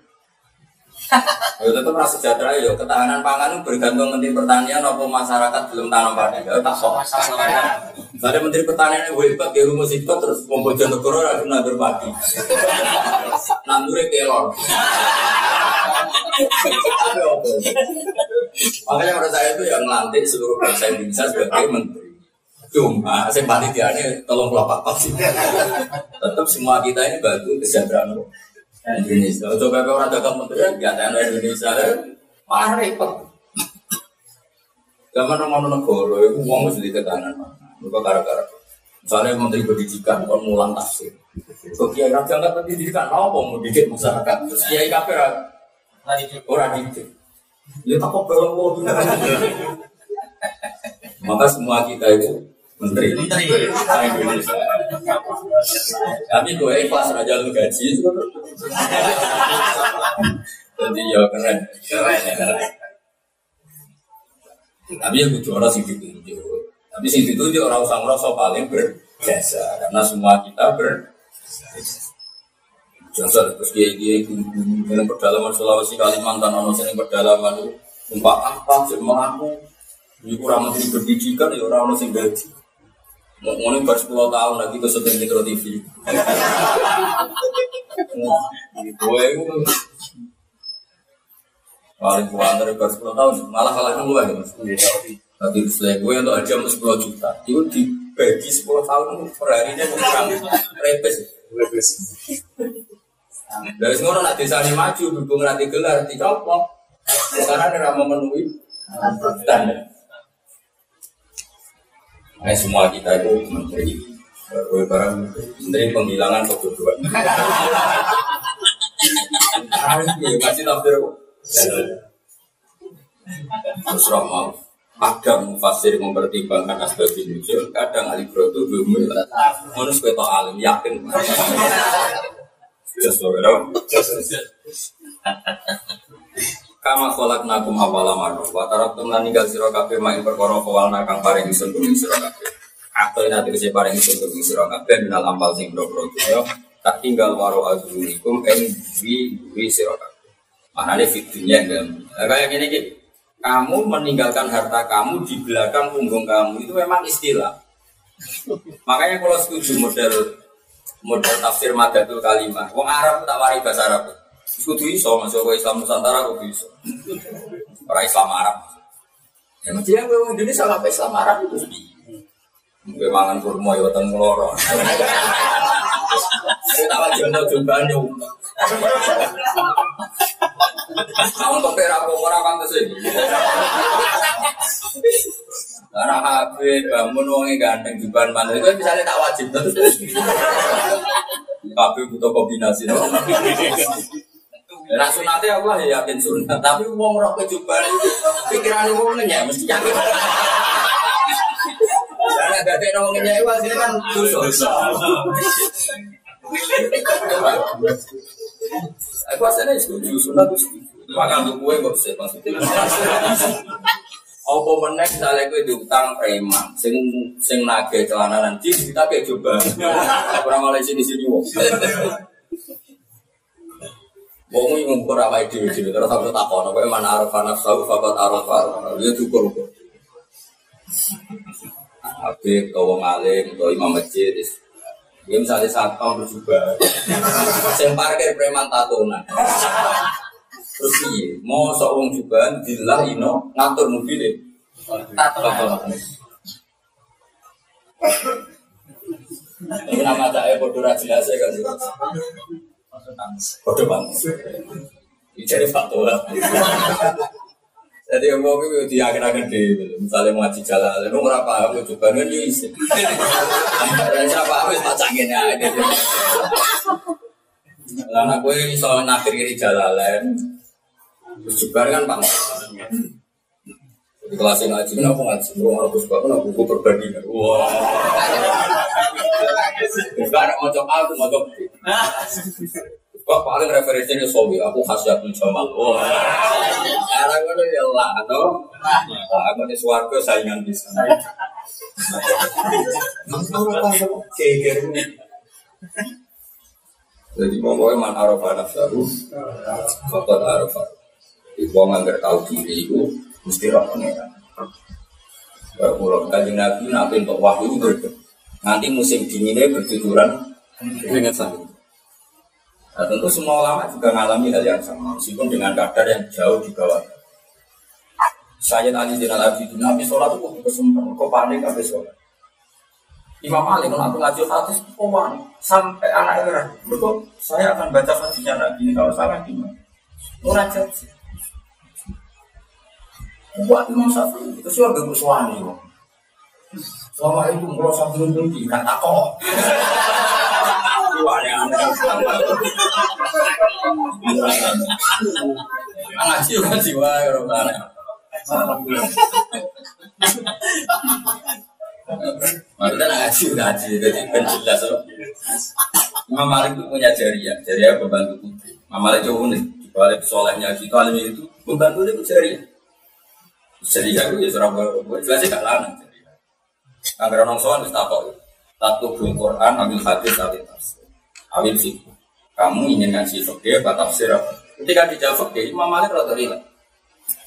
[LAUGHS] Ya tetap rasa sejahtera ya ketahanan pangan bergantung menteri pertanian apa masyarakat belum tanam padi. Ya tak sok. Ada menteri pertanian yang hebat di rumus itu terus membuat negara harus nandur padi. [LAUGHS] Nandure kelor. Makanya menurut saya itu yang melantik seluruh bangsa Indonesia sebagai menteri. Cuma saya panitia ini tolong kelapa sih. [LAUGHS] Tetap semua kita ini bantu kesejahteraan Indonesia. Coba kalau orang dagang menteri ya ada Indonesia malah repot. Zaman orang negara itu uang mesti ditekanan. Lupa gara-gara. Misalnya Menteri Pendidikan, kon mulang tafsir. Kok kiai raja nggak pendidikan, apa mau didik masyarakat? Terus kiai kafir orang didik. Ya tak kok belum [LAUGHS] Maka semua kita itu menteri menteri Indonesia. Tapi gue ikhlas aja lu gaji. Jadi ya keren. Tapi ya gue juara sih ditunjuk. Tapi sih ditunjuk orang usah merasa paling berjasa karena semua kita ber Jasa terus dia dia dengan pedalaman Sulawesi Kalimantan ono sering pedalaman itu umpak apa sih mengaku ini kurang menteri pendidikan ya orang sing gaji Mau ngomong baru 10 tahun lagi ke syuting Metro TV. Gue itu paling kuat dari baru 10 tahun, malah kalah gue ya mas. Tadi setelah gue untuk aja 10 juta, itu dibagi 10 tahun per harinya kurang repes. Repes. Dari semua nak desa ini maju, berhubung nanti gelar, dicopot. Karena ada memenuhi standar. Nah, semua kita itu menteri. Gue barang menteri penghilangan kebodohan. Kasih tafsir. Terus mau kadang mufasir mempertimbangkan asbab kadang ahli itu belum Menurut sebagai alim yakin. Just Kama kolak nakum awala marro Wa teman ninggal siro kafe Main perkara kawal nakang paring isun kuming siro kafe Atau kesi paring isun kuming siro kafe Minal sing bro bro Tak tinggal waro azunikum En wi wi siro Mana ini fitunya Kayak gini gini kamu meninggalkan harta kamu di belakang punggung kamu itu memang istilah. Makanya kalau setuju model model tafsir madatul kalimah, wong Arab tak wari bahasa Arab. Kudu iso masuk ke Islam Nusantara kudu iso. Orang Islam Arab. Ya mesti yang gue Indonesia apa Islam Arab itu sih. Gue mangan kurma ya weteng loro. Saya tak wajib mau coba Kamu untuk perak kok orang kan. Karena HP bangun uangnya ganteng juban mana itu misalnya tak wajib terus. kabeh butuh kombinasi. Nah sunatnya Allah ya yakin sunat, tapi wong roh kejuban pikiran wong ya mesti yakin. Karena gak yang ngomongnya itu hasilnya kan dosa. Aku asalnya setuju sunat itu setuju. Makan untuk kue kok sih maksudnya. Apa meneh misalnya gue diutang preman, sing sing nage celana nanti kita kayak coba. Kurang oleh sini sini wong. Wong iki ngumpul awake dhewe dhewe terus aku takon, kowe mana araf nafsu faqat arafa. Ya kok. Habib, atau wong alim, imam masjid, ya misalnya satpam berjubah, yang parkir preman tatonan. Terus iya, mau seorang juga dilah ino ngatur mobil tatonan. Ini nama saya bodoh jelas ya kan. Banget. Ini jadi fatwa. Jadi yang mau itu dia akan di misalnya ngaji jalan, lalu nggak aku coba kan bisa. Dan siapa pacangin ya. Lalu aku ini soal nakir kiri jalan, terus juga kan bang. Di kelas ngaji, kenapa ngaji? Rumah aku suka, kenapa buku perbandingan? Wah. Bukan mau coba aku mau coba. Wah paling referensinya Sobi, aku khasiatul jamal. Wah, cara gue ya lah, no. Aku di suarga saingan bisa. Jadi pokoknya man arafa nafsahu, fakot arafa. Ibu anggar tahu diri itu mesti roh pengeran. Kalau kajian nabi nabi untuk wahyu itu nanti musim dinginnya bertujuran ingat saya. Nah, tentu semua ulama juga mengalami hal yang sama, meskipun dengan kadar yang jauh di bawah. Saya tadi di Abidin, Nabi sholat itu kudu kesempatan, kok panik habis sholat. Imam Ali kalau aku ngaji hadis, kok panik sampai anak era. Betul, saya akan baca hadisnya lagi ini kalau salah gimana? Munajat sih. Buat Imam Syafi'i itu sih agak bersuani kok. Selama itu merasa belum tidak takut. Ngaji ngaji wae ora kare. Maksudnya ngaji ngaji jadi ben jelas. Imam Malik itu punya jariah, jariah pembantu putri. Imam Malik itu unik, dibalik solehnya gitu alim itu pembantu itu jariah. Jariah itu ya seorang jelasnya gak lana. Agar orang soal bisa tahu. Tatu Quran, ambil hadis, ambil tafsir. Awil sih. Kamu ingin ngaji fakir, atau tafsir apa? Ketika dijawab fakir, Imam Malik rada rilek.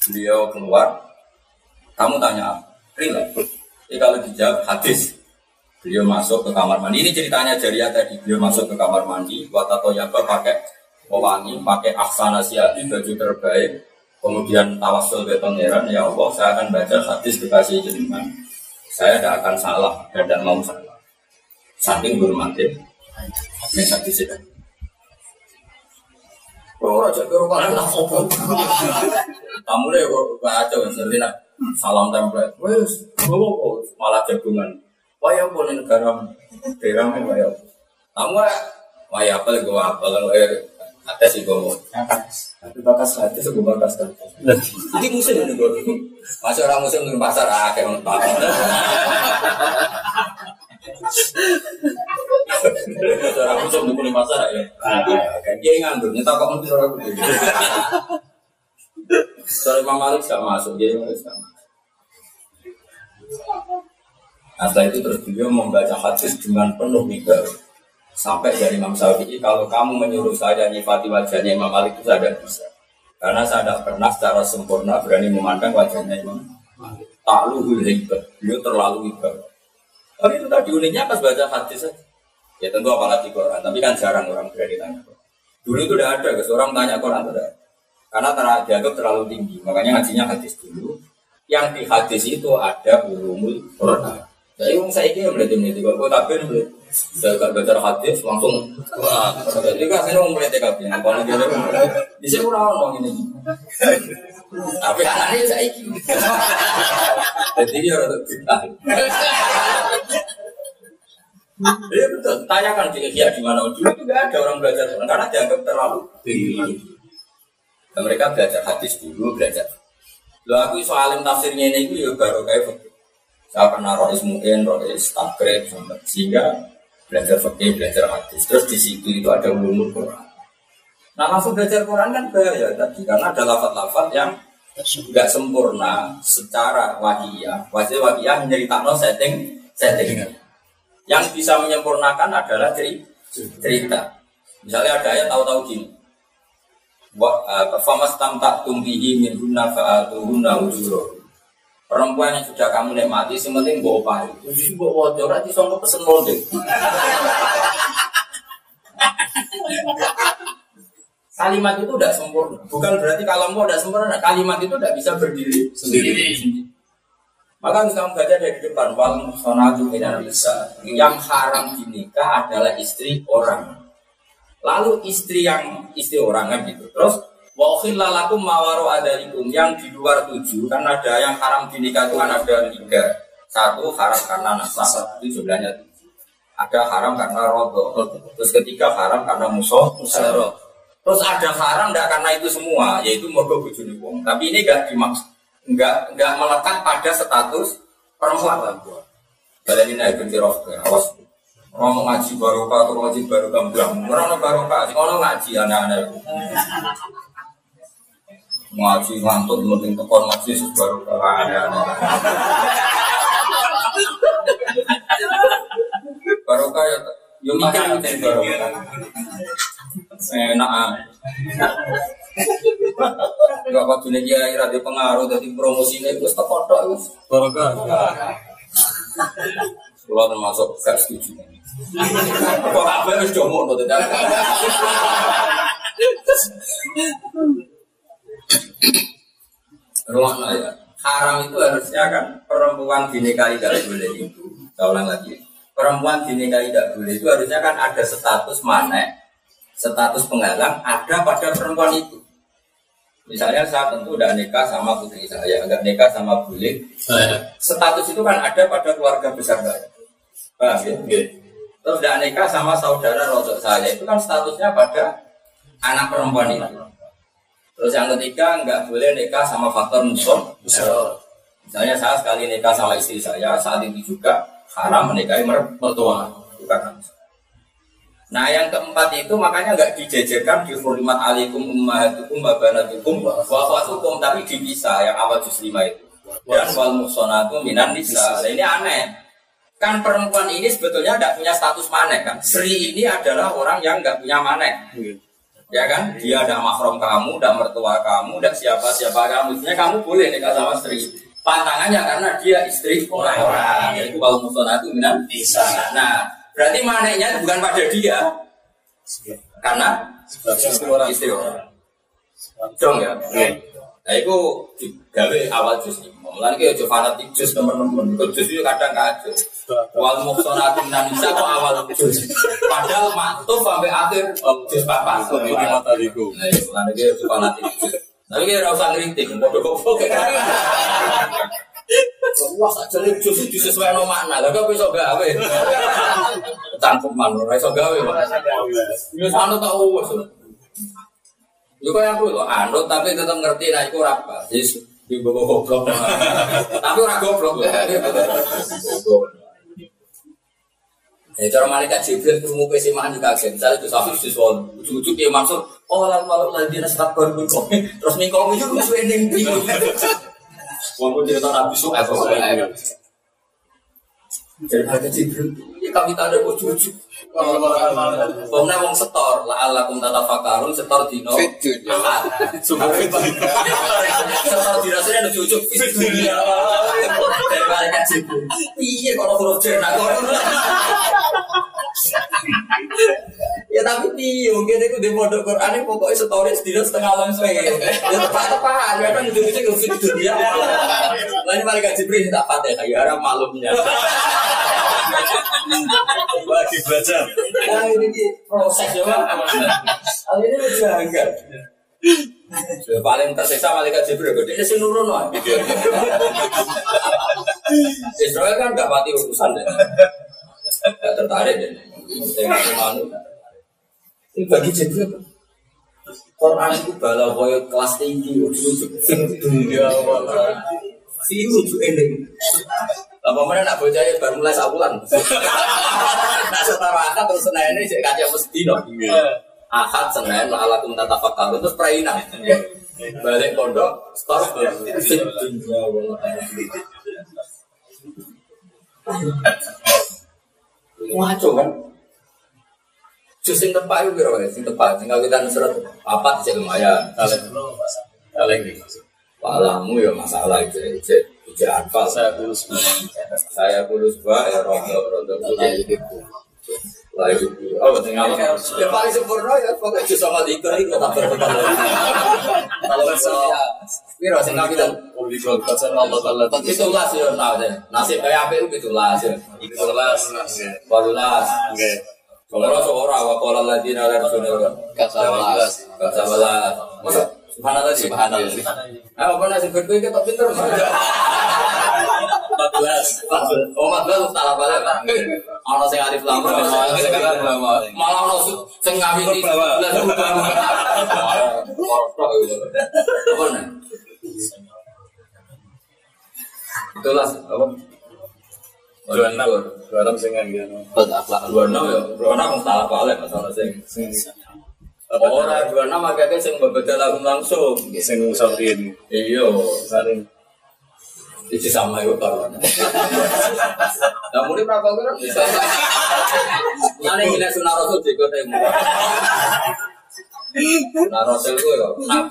Beliau keluar, kamu tanya apa? Rilek. Jadi kalau dijawab hadis, beliau masuk ke kamar mandi. Ini ceritanya Jariah tadi. Beliau masuk ke kamar mandi, buat atau yaba pakai pewangi, pakai aksana siati, baju terbaik. Kemudian tawasul ke pangeran, ya Allah, saya akan baca hadis kekasih jenengan. Saya tidak akan salah dan tidak mau salah. Saking berhormatnya yang sakti sedang. Kalau raja ke rumah lah sopo. Kamu deh baca seperti nak salam template. Wes, kok malah jagungan. Waya pun negara daerah mana waya. Kamu lagi waya apa lagi ada sih gue tapi bakas hati gue bakas hati ini musim ini gue masih orang musim di pasar ah kayak nonton Orang musuh di pasar ya. Kayak dia nganggur, nyetak kok ngerti orang itu. Soalnya Imam Malik gak masuk, dia Malik gak masuk. Nah, setelah itu terus beliau membaca hadis dengan penuh mimbar. Sampai dari Imam Syafi'i, kalau kamu menyuruh saya nyifati wajahnya Imam Malik itu saya tidak bisa. Karena saya tidak pernah secara sempurna berani memandang wajahnya Imam Malik. Takluhul hebat, beliau terlalu hebat. Tapi itu tadi uniknya pas baca hadis saja. Ya tentu apalagi Quran, tapi kan jarang orang berani tanya. Dulu itu udah ada, seorang tanya Quran tidak. Karena terlalu dianggap terlalu tinggi, makanya ngajinya hadis dulu. Yang di hadis itu ada ulumul Quran. Jadi saya kira berarti ini, kalau tapi ini saya gak baca hadis langsung wah. Jadi kan saya mau mulai TKP, apa lagi ada? Di sini kurang ini. Tapi anaknya saya kira. Jadi dia orang kita. Iya betul. Tanyakan di Ihya di mana dulu itu nggak ada orang belajar karena dianggap terlalu tinggi. Mereka belajar hadis dulu, belajar. Lo aku soal tafsirnya ini itu ya baru kayak. Saya pernah rois mungkin, rois takrib, sehingga belajar fikih, belajar hadis. Terus di situ itu ada ulumul Quran. Nah langsung belajar Quran kan bahaya tadi karena ada lafat-lafat yang nggak sempurna secara wajiyah. Wajib wajiyah menceritakan setting setting. Yang bisa menyempurnakan adalah cerita. Misalnya ada ayat tahu-tahu gini. Wa eh, famas tamtak tumbihi min hunna fa'atuhunna ujuro. Perempuan yang sudah kamu nikmati, sementing bawa pari. Jadi bawa wajah, nanti songko pesen model. Kalimat itu tidak sempurna. Bukan berarti kalau mau tidak sempurna, kalimat itu tidak bisa berdiri sendiri. Maka harus kamu baca dari depan wal sonatu bisa. Yang haram dinikah adalah istri orang. Lalu istri yang istri orang kan gitu. Terus Wahil lalakum mawaro adalikum yang di luar tujuh kan ada yang haram dinikah itu kan ada tiga. Satu haram karena nasab itu jumlahnya tujuh. Ada haram karena rodo. Terus ketiga haram karena musuh. Terus ada haram tidak karena itu semua, yaitu mogok bujuni wong. Tapi ini enggak dimaksud, enggak enggak melekat pada status perempuan. Kalian ini naik roh, awas. Orang ngaji barokah atau ngaji barokah enggak. Orang barokah, orang ngaji anak-anak. Ngaji ngantut, mending tekon ngaji barokah anak-anak. Barokah ya, yo mikir barokah. Enak ah. Gak apa dunia dia kira dia pengaruh dari promosi ini gue teko tok itu. Barokah. Kalau termasuk gak setuju. Kok apa harus jomo tuh tidak? Ruang ya. Haram itu harusnya kan perempuan dinikahi tidak boleh itu. Saya ulang lagi. Perempuan dinikahi tidak boleh itu harusnya kan ada status mana status penghalang ada pada perempuan itu. Misalnya saya tentu udah nikah sama putri saya, enggak nikah sama bule. Status itu kan ada pada keluarga besar saya. Paham ya? Okay. Terus udah nikah sama saudara rodok saya, itu kan statusnya pada anak perempuan itu. Terus yang ketiga nggak boleh nikah sama faktor musuh. Misalnya saya sekali nikah sama istri saya, saat itu juga haram menikahi mertua. Bukan Nah yang keempat itu makanya nggak dijajarkan di hurmat alikum ummahatukum wa banatukum wa akhwatukum tapi dipisah yang awal juz lima itu. Dan wal muhsanatu minan nisa. Nah, ini aneh. Kan perempuan ini sebetulnya tidak punya status manek kan. Sri ini adalah orang yang nggak punya manek. Ya kan? Dia ada mahram kamu, ada mertua kamu, ada siapa-siapa kamu. Maksudnya kamu boleh nikah sama Sri. Pantangannya karena dia istri orang-orang. Yaitu wal muhsanatu minan nisa. Nah, Berarti maneknya bukan pada dia. Karena istri orang. Istri orang. Dong ya. Nah itu digawe awal jus ini. Mulai ke jus fanatik jus teman-teman. Jus itu kadang kacau. Wal muhsanatu minan nisa kok awal jus. Padahal maktub sampai akhir jus papan. Ini mata diku. Nah itu mulai ke jus fanatik jus. Tapi kita rasa ngeritik, bodoh goblok. Wah, jadi justru disesuaikan no makna. Lah kok iso gawe. Cangkeman iso gawe. Anu tak wis. Yo kok aku lho anut tapi tetap ngerti nek iku ora apa. Wis di bawa goblok. Tapi ora goblok. Ya cara malaikat Jibril krungu pesi makan juga kaget. Misalnya itu satu siswa ujug-ujug ya maksud oh lalu malu lagi nasihat baru terus mingkong itu wis ending Wong cerita Nabi Suhaib Jadi ada Jibril, ini kami tak ada wujud-wujud. Pokoknya wong setor, la Allah kum tata fakarun setor dino. Setor dino malaikat Jibril. Iya kalau huruf cerna. Ya tapi di mungkin aku di pondok Quran pokoknya stories di setengah alam saya. Ya tepat tepat, kadang ujung ujung ke dunia. Lain malaikat Jibril tak patah, ya harap malumnya. Lagi baca. Nah ini proses ya ini udah enggak. Paling tersiksa malaikat Jibril, dia sih nurun lah. Israel kan nggak mati urusan deh. tertarik deh. Saya malu. Ini bagi jadi apa? Quran itu bala boyo kelas tinggi, sing dunia wala. Si lucu ini. Apa mana nak bocah ya baru mulai sabulan. Nak setara akad terus senin ini jadi kaca mesti dong. Ahad senin ala kum tata fakar terus praina. Balik pondok, start sing dunia wala. [LAUGHS] Ngaco kan? Jus sing tepak itu kira sing tepak, sing kawitan seret apa sih lumayan. Ini. Palamu ya masalah itu, itu, itu apa? Saya kurus Saya kurus ba ya rondo rondo itu. Lagi itu, oh betul nggak? Ya paling sempurna ya pokoknya jus sama itu tak. Kalau bisa, sing Allah Taala nah deh. Nasib kayak apa itu. Itulah. Barulah. Oke. Kalau seorang lagi rasulullah. Kasabalas. Kasabalas. Subhanallah sih. Subhanallah. Ah, apa nasi berkuih kita pinter. 14. Oh, mat belas salah balik. Ono sing alif lam ra, ono sing alif lam. Malah ono sing ngawiti belas rubah. Apa nih? Itulah apa? Dua enam. Dua enam sing akhlak dua enam ya, dua enam salah balik masalah sing. Orang dua enam agaknya sing berbeda langsung langsung. sing saurin Iya, saring itu sama ya kalau. Namun ini berapa kan bisa. Mana ini sunnah rasul juga temu. Sunnah rasul ya, nah,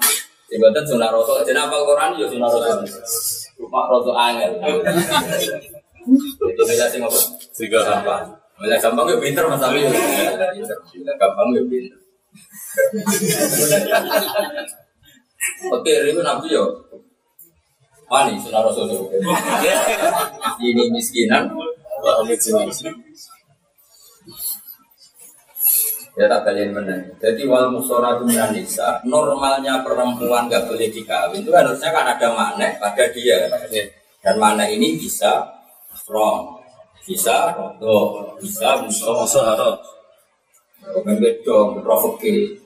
jabatan sunnah rasul. Jadi apa Quran ya sunnah rasul. Cuma rasul angel. Itu beda sih apa? tiga Gampang. Mulai gampang ya pinter mas Abi. Gampang ya pinter. Oke, itu nabi yo. Wani, sunnah rasul. Ini miskinan, ya tak kalian benar. Jadi wal musora minan nisa, normalnya perempuan gak boleh dikawin itu harusnya kan ada makna pada dia. Dan makna ini bisa strong, bisa rodo, bisa musuh, Sahara. Bedo, provoke.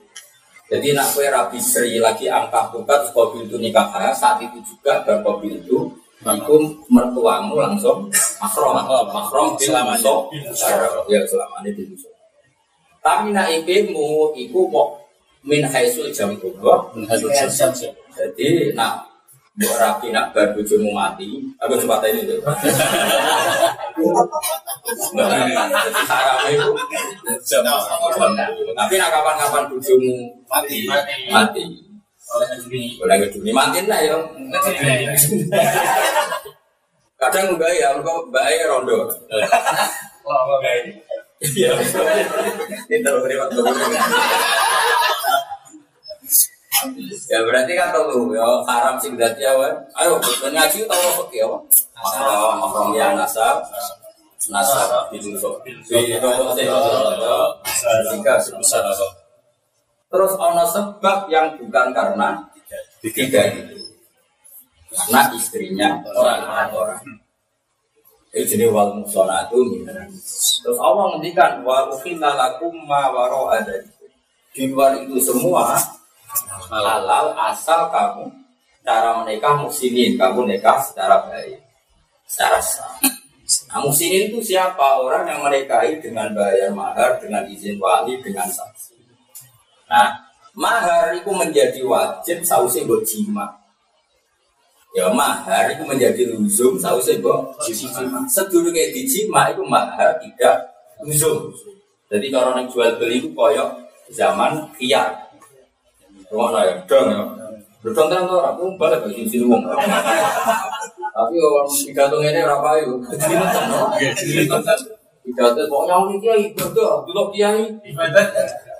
Jadi nak kue rabi seri lagi angka buka terus mobil itu nikah kaya saat itu juga dan mobil itu itu mertuamu langsung makrom makrom Selamanya. selamanya ya selamanya di musuh. Tapi nak ibumu iku mau min haisul jam dua. Jadi nak Mbok rapi nak bar bojomu mati, aku coba tanya itu. Haram itu tapi nak kapan-kapan bojomu mati, mati. Boleh ngeduni matiin lah ya. Kadang enggak ya, enggak mbak ya rondo. Iya. Ini terlalu berlipat Ya berarti kan tahu ya haram sih berarti ya. Wan. Ayo bukan ngaji tahu apa ya? Mahram, mahram ya nasab, nasab dulu. Di nomor tiga sebesar. Terus ono sebab yang bukan karena tiga itu. Karena istrinya orang orang. Itu jadi wal musonatu Terus Allah ngendikan wa ukhilla lakum ma waro ada di luar itu semua halal asal kamu cara menikah muslimin kamu nikah secara baik secara sah. Nah, muslimin itu siapa orang yang menikahi dengan bayar mahar dengan izin wali dengan saksi. Nah, mahar itu menjadi wajib sausi buat. Ya mahar itu menjadi luzum sausi buat jima. Sedulurnya di jima itu mahar tidak luzum. Jadi kalau yang jual beli itu koyok zaman khiyar. Rumah saya dong ya. Dong kan tuh aku balik ke sini wong. Tapi orang pidato ini apa itu? Pidato pokoknya ini kiai ibadah, dulu kiai.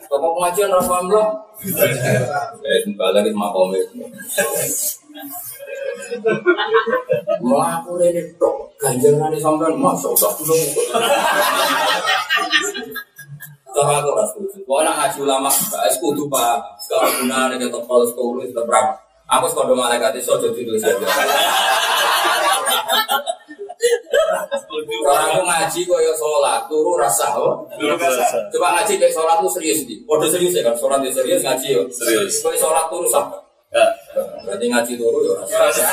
Toko pengajian rasa belum? Eh, balik ke makom itu. Mau aku ini tok ganjaran di sampean masuk tak belum. Kalau aku rasa setuju. Pokoknya ngaji ulama, gak kudu pak. Sekarang guna nih kita kalau sekolah itu berapa? Aku sekolah malaikat itu sojo itu saja. Orang aku ngaji kok ya sholat, turu rasa. oh. Coba ngaji kayak sholat tuh serius di. Waduh serius ya kan, sholat ya serius ngaji ya. Serius. Kayak sholat turu sah. Ya. Berarti ngaji turu ya rasa.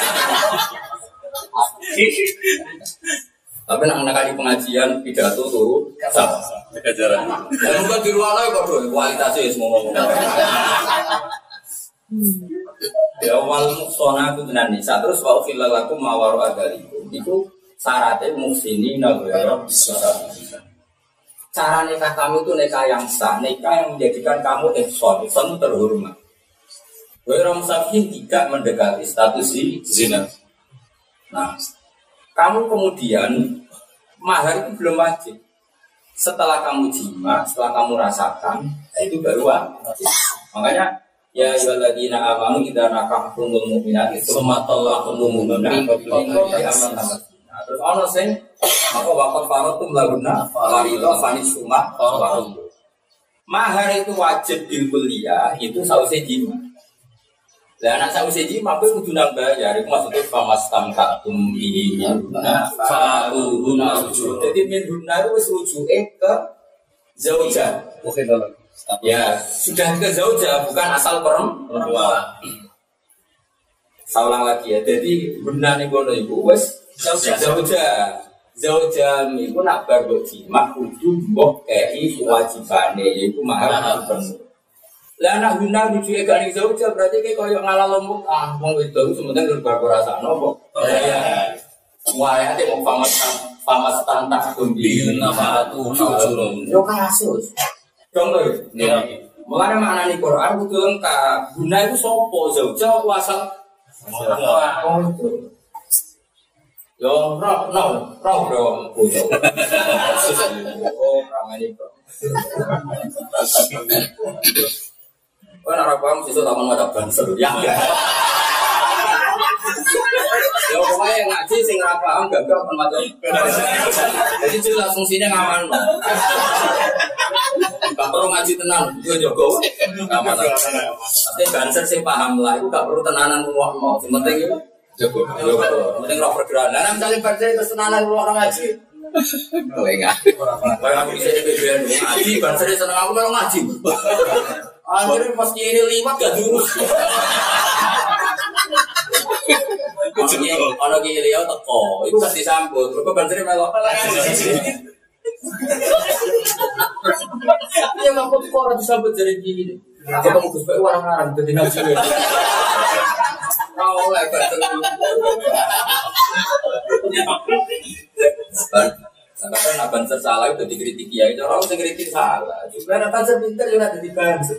Tapi nak nak kali pengajian pidato turu sah. Jarak. Dan bukan di luar lagi kok kualitasnya semua ngomong. Ya wal muksona itu tenan nisa. Terus wal filalakum mawaru agalikum itu syaratnya muksini nagara bisa. Cara nikah kamu itu nikah yang sah? Nikah yang menjadikan kamu ihsan. Ihsan itu terhormat. Wairam sakin tidak mendekati status Zina. Nah, kamu kemudian mahar itu belum wajib. Setelah kamu jima, setelah kamu rasakan, nah itu baru wajib. Makanya ya ayyuhalladzina amanu idza nakahtumul mu'minati tsumma talaqtumul mu'minati min qabli an. Terus ono sing apa waqat faratum lahunna farida fanis summa. Mahar itu wajib di kuliah itu sausé jima. Lah anak saya usia jima, aku kudu nang bayar. Itu maksudnya famas tamka tumbi minhuna fa'uhuna rujuk. Jadi minhuna itu wis rujuke ke zauja. Oke dalam. Ya, sudah ke zauja, bukan asal perempuan. Saya ulang lagi ya. Jadi benar nih kono ibu wis zauja. Zauja niku nak bar mbok jima kudu mbok kei kewajibane yaiku mahar penuh. Lah anak guna rujuke gak ning zauja berarti kayak koyo ngalah lombok ah wedok sementing gerbar rasa nopo. Ya. Wah, ya mau famas famas tantang kumbi Nama tuh. Yo kasus. Lho. Ya. Mulane maknane Quran kudu lengkap. Guna itu sopo asal Oh, itu. Yo roh no roh bro. Oh, ramai bro. Oh, nak paham sih taman macam banser. Ya. Ya pokoknya yang ngaji sing ora paham gak gak pun macam. Jadi jelas fungsinya ngaman. Gak perlu ngaji tenang, gue jogo. Ngaman. Tapi banser sing paham lah, itu gak perlu tenanan ruang mau. Yang penting itu jogo. Penting roh pergerakan. Nah, misalnya banser itu tenanan ruang ngaji. Oh enggak. Kayak aku bisa ngaji, banser seneng aku memang ngaji. Akhirnya pas ini liwat gak diurus. Ono ki liya teko, iku kan disambut. Mergo banjir melok. Ya mampu kok ora disambut jadi gini. Ketemu Gus Pak warang-warang dadi ngaji. Kau lah banjir. Karena nak banser salah itu dikritik ya, itu orang yang kritik salah. Juga nak banser pinter juga jadi banser.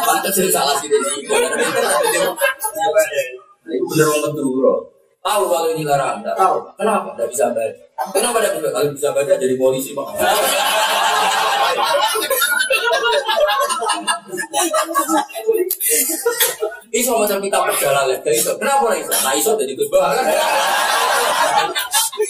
Banser sih salah sih dari sini. Ini bener orang Maduro. Tahu kalau ini larang, tidak tahu. Kenapa? Tidak bisa baca. Kenapa tidak bisa? Kalau bisa baca jadi polisi pak. Iso macam kita perjalanan iso. Kenapa iso? Nah iso jadi Gus Bahar.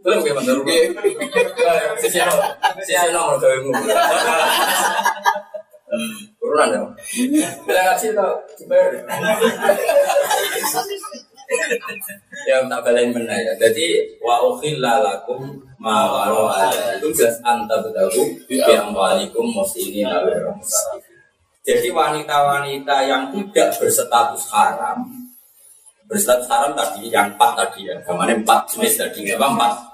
Belum kayak rugi? Sisi nomor, sisi nomor kawinmu. Kunan ya. Bila ngaji tau, dibayar. Ya tak balain benar ya. Jadi wa ukhilla lakum ma waro itu jelas anta bedahu yang walikum muslimin Jadi wanita-wanita yang tidak berstatus haram berstatus haram tadi yang empat tadi ya, ke mana empat jenis tadi ya, empat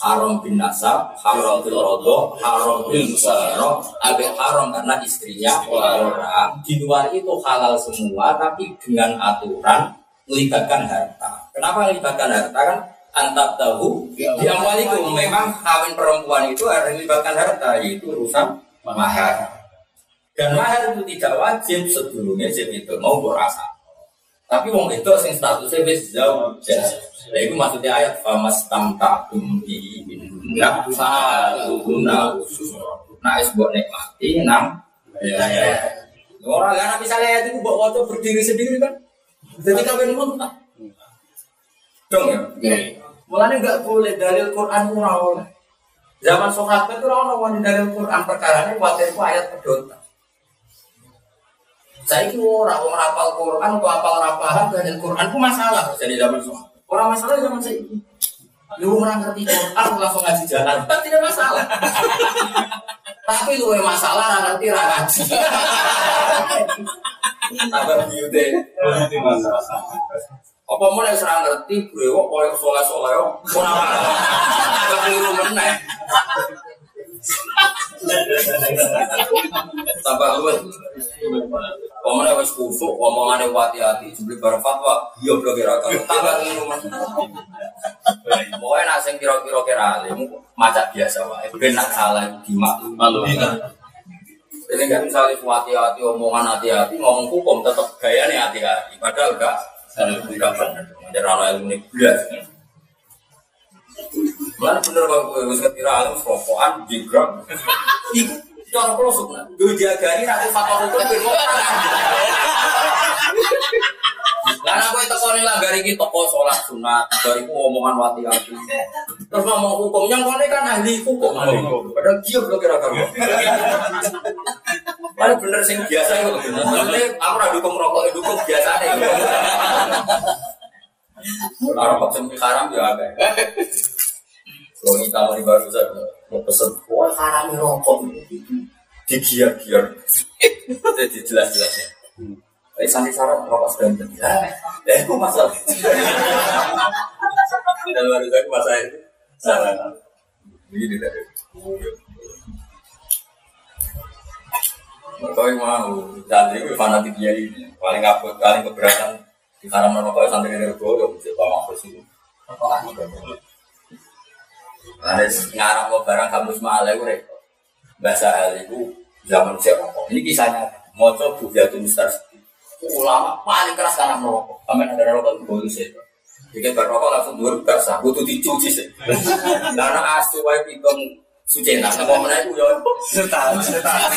haram bin nasab, haram bil rodo, haram bil musayaro, abe haram karena istrinya orang. Di luar itu halal semua, tapi dengan aturan melibatkan harta. Kenapa melibatkan harta kan? Antak tahu yang waliku memang kawin perempuan itu harus melibatkan harta, yaitu urusan mahar. Dan mahar itu tidak wajib sebelumnya jadi itu mau berasa. Tapi wong itu sing statusnya wis jauh. Nah itu maksudnya ayat famas tamta kumbi minna guna usus. Nah, es buat nikmati enam. Iya. Orang kan misalnya itu buat waktu berdiri sendiri kan. Jadi kawin muntah. Dong ya. Mulanya nggak boleh dalil Quran itu ora oleh. Zaman sahabat itu orang wani dalil Quran perkara ini khawatir ku ayat pedota. Saya itu orang orang hafal Quran, atau hafal ora paham dalil Quran itu masalah jadi zaman sahabat. Orang masalah zaman saya ini. Lu orang ngerti Quran langsung ngaji jalan, kan tidak masalah. [LAUGHS] Tapi lu yang masalah nggak ngerti ra ngaji. Tambah biute. Apa mau yang serang ngerti, brewok, koyo soleh soleh, ora apa, keliru meneh. Tambah lu, Pemene wis kusuk, omongane hati-hati, jebule bar fatwa, iya blok kira tambah keliru meneh. Pokoknya nak sing kira-kira kira alim, macak biasa wae. Ben nak salah dimaklumi. Malu. Ini kan misalnya hati-hati, omongan hati-hati, ngomong hukum tetap gaya nih hati-hati. Padahal enggak, enggak benar. Jadi orang ilmu ini belas. Mana bener kalau gue bisa kira alim, rokokan, jigram. Iku cara pelosok nah. Gue jagani nanti fatwa hukum ben Lah aku itu kau nih gari iki toko sholat sunat, bariku omongan wati hati. Terus ngomong hukum, yang kau kan ahli hukum. Padahal dia belum kira kira. Paling bener sing biasa itu aku ora dukung rokok, dukung biasa rokok sing haram ya ada. Kalau kita mau di baru saya mau pesen, wah haram rokok. Digiar-giar. Jadi jelas-jelasnya. Eh, santri syarat rokok sedanten. Ya, ya itu masalah. Dan baru saya masalah itu. Salah. Begini tadi. Yang mau santri itu fanatik dia ini paling ngaput paling keberatan di haram rokok santri dari ya mesti pak mahfuz itu. Ada ngarang mau barang kamus malah gue repot. Bahasa hal itu zaman saya rokok. Ini kisahnya mau coba bujatul mustars ulama paling keras karena merokok. Kami ada rokok bonus ya. Jadi berrokok langsung dua basah, butuh dicuci sih. [LAUGHS] Karena asu wae pitung suci nah, apa mana itu ya? Setan, setan. [LAUGHS]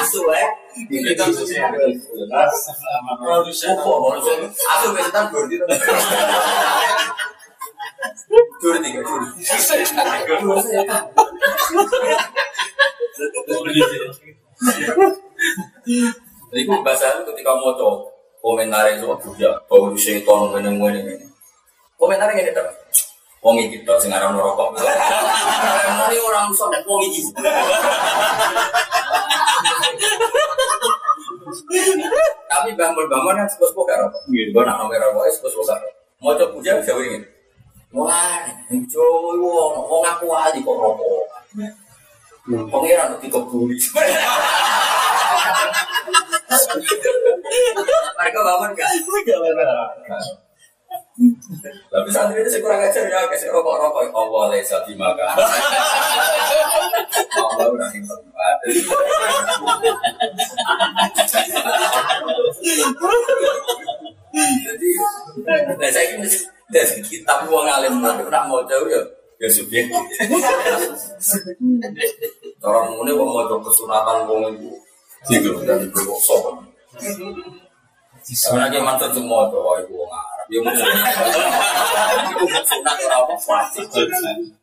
Asu wae. Suci. Produsen. Asu wae setan dur di. Dur tiga dur. Dur setan. Jadi bahasa ketika mau komentar itu juga bahwa setan ini ini ini. Komentarnya gini terus. Wong iki tok sing aran rokok. Mari orang sok nek wong iki. Tapi bambel-bambel kan sepos poka rokok. Gue nak nomor rokok sepos poka. Mau coba puja bisa ingin. Wah, jowo wong wong aku ali kok rokok. Pangeran nanti kebuli. [LAUGHS] Mereka bangun kan? Tapi santri itu kurang ajar ya, kasih rokok-rokok. Allah lesa dimakan. [LAUGHS] Allah udah nih tempat. Jadi, nah saya ini dari kitab uang alim nanti nak mau jauh ya, ya subjektif. Orang ini mau mau kesunatan uang itu, gitu dan berkok sopan. Sebenarnya mantan semua tuh, ibu Arab, ya mungkin. Ibu sunat orang apa wajib.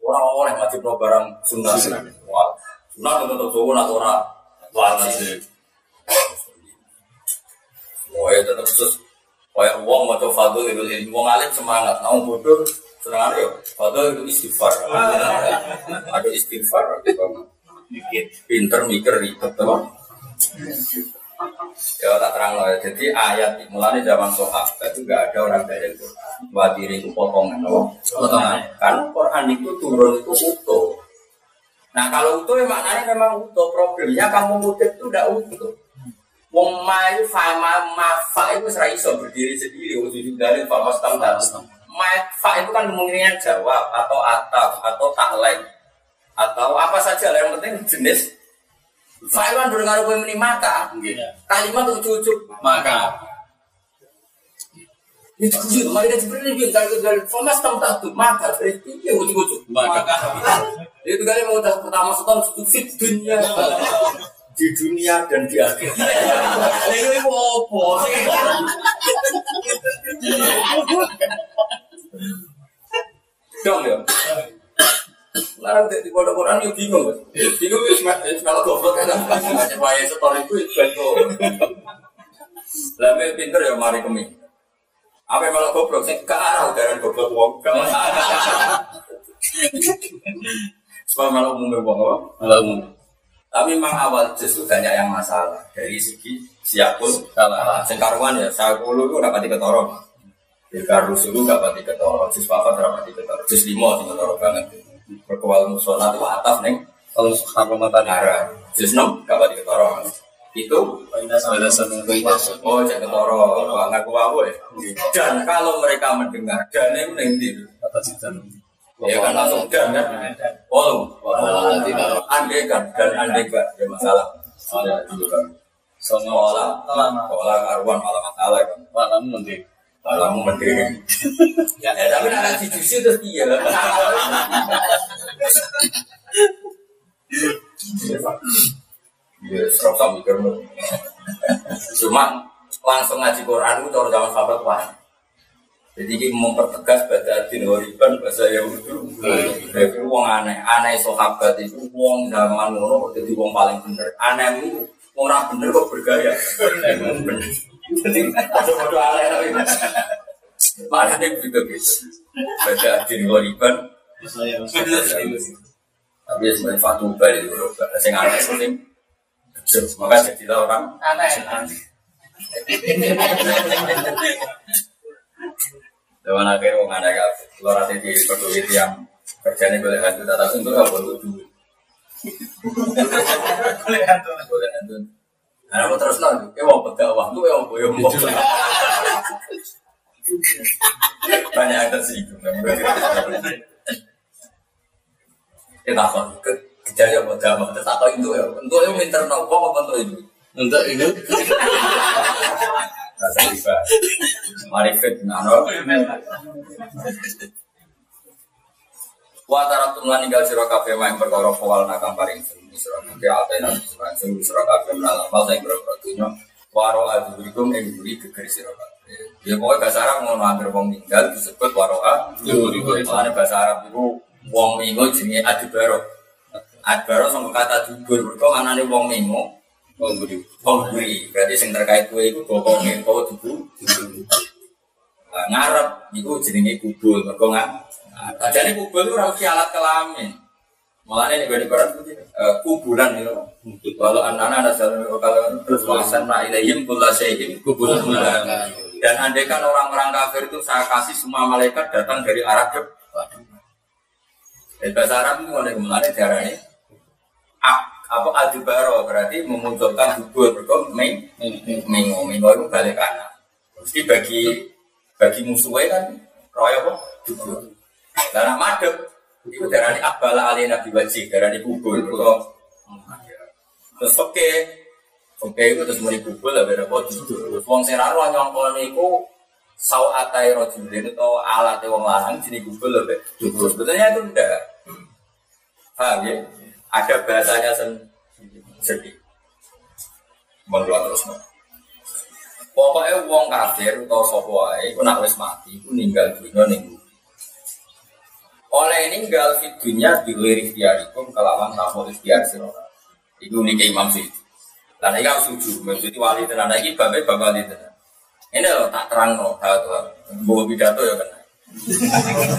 Orang yang wajib barang sunat. Sunat untuk sunat atau orang wajib. Wah, ya tetap terus. Kayak uang mau coba fadul itu, uang alim semangat, mau bodoh, senang ya. Fadul itu istighfar. Ada istighfar, pinter mikir ribet, teman. Ya tak terang loh. Jadi ayat mulanya zaman sohab itu nggak ada orang dari Quran. Wadiri itu potongan, loh. Potongan. Kan Quran itu turun itu utuh. Nah kalau utuh ya maknanya memang utuh. Problemnya kamu ngutip itu udah utuh. Wong mai fama mafa itu serai iso berdiri sendiri. Wujud dari fama stam fa itu kan kemungkinan jawab atau ataf atau taklek atau apa saja lah yang penting jenis Faiwan berdengar gue meni maka, kalimat ujuk-ujuk Maka. Itu kudu mari Jibril ini bilang kalau dari Thomas tam tak tuh maka itu ya uji Maka. itu kali mau pertama setahun fit dunia. Di dunia dan di akhirat. Itu apa sih? Dong ya. Larang di pondok Quran yo bingung. Bingung wis wis kalau goblok kan. Wae setor itu ben kok. Lah pinter ya mari kemi. Apa yang malah goblok sing ke arah udaran goblok wong. Sebab malah umumnya wong apa? Malam. Tapi memang awal justru banyak yang masalah dari segi siap pun Salah. Sengkaruan ya, saya puluh itu dapat ketoro. Bilkar rusulu dapat ketoro, jus papat dapat ketoro, jus limo di ketoro banget. Berkewal musola itu ataf neng Kalau sekarang mata nara, jus enam dapat ketoro. Itu oh jangan ketoro, ngaku aku ya. Dan kalau mereka mendengar dan neng di, atas itu. ya kan langsung dan kan. Oh, andai kan dan andai kan ya masalah. Ada juga kan. Sama Sekolah, sekolah karuan malah masalah kan. malam nanti. Alamu mendiri. [LAUGHS] Ya, eh, tapi nak ngaji jusi terus iya. Iya, serap sama mikir lu. Cuma langsung ngaji Quran itu cara zaman sahabat wah. Jadi ini mempertegas bahasa din horiban bahasa Yahudi. Jadi wong aneh, aneh sahabat itu wong zaman ngono jadi wong paling bener. Aneh itu orang bener kok bergaya. Bener. Jadi aneh tapi malah dia gitu gitu. Din horiban tapi ya sebenarnya Fatu itu yang aneh. Maka jadilah orang aneh. Dewan akhir wong aneh di peduli yang kerjanya boleh hantu tata untuk apa untuk duit. Boleh hantu. Boleh hantu. Nah, mau terus lagi. Ya mau berdakwah tuh ya mau ya mau. Banyak sih itu. Kita apa? Kejadian mau dakwah. Terus apa itu ya? Untuk yang internal kok apa untuk itu? Untuk ini Rasa riba. Marifat nano. Wa taraktum lan ninggal sira kabeh main perkara kawal nakam paring sing kabeh atena sira sing sira kabeh menawa mal sing perkara dunya waro adurikum ing buri geger kabeh. Ya pokoke bahasa Arab ngono anggere wong ninggal disebut waroa durikum. Soalnya bahasa Arab itu wong mingo jenenge adibaro. Adibaro sama kata dubur mergo manane wong mingo mau beri. pemberi berarti yang terkait kue itu kau tubuh Nah, ngarep itu jenenge kubul mergo nggak nah, jadi kubul itu harus alat kelamin malah ini gue ibarat eh, kubulan itu walau anak-anak ada jalan kalau terus wasan nak ilayhim kulla syai'in kubulan dan andaikan orang-orang kafir itu saya kasih semua malaikat datang dari arah depan dari bahasa Arab itu ada ke mana darah ini apa adibaro berarti memunculkan hubur berkong meng mengo mengo itu balik kanan mesti bagi bagi musuhnya kan royo apa? Hubur dan madep itu darah ini abala alina wajib darah ini berkong terus oke oke itu terus muni hubur lah beda apa hubur wong seraro nyongkol niku sau atai rojulin atau alat wong lanang jadi hubur lebih hubur sebetulnya itu enggak paham ya ada bahasanya sendiri. Mengeluar terus. Pokoknya wong kafir atau sapa wae iku nak wis mati iku ninggal ning bumi. Oleh ninggal di dunya di lirik ikhtiarikum kelawan tamu ikhtiar sira. Iku niki Imam Syukri. Lan iki aku setuju, maksud wali tenan iki babe bab wali tenan. Ini loh tak terang no, tahu bawa pidato ya kan.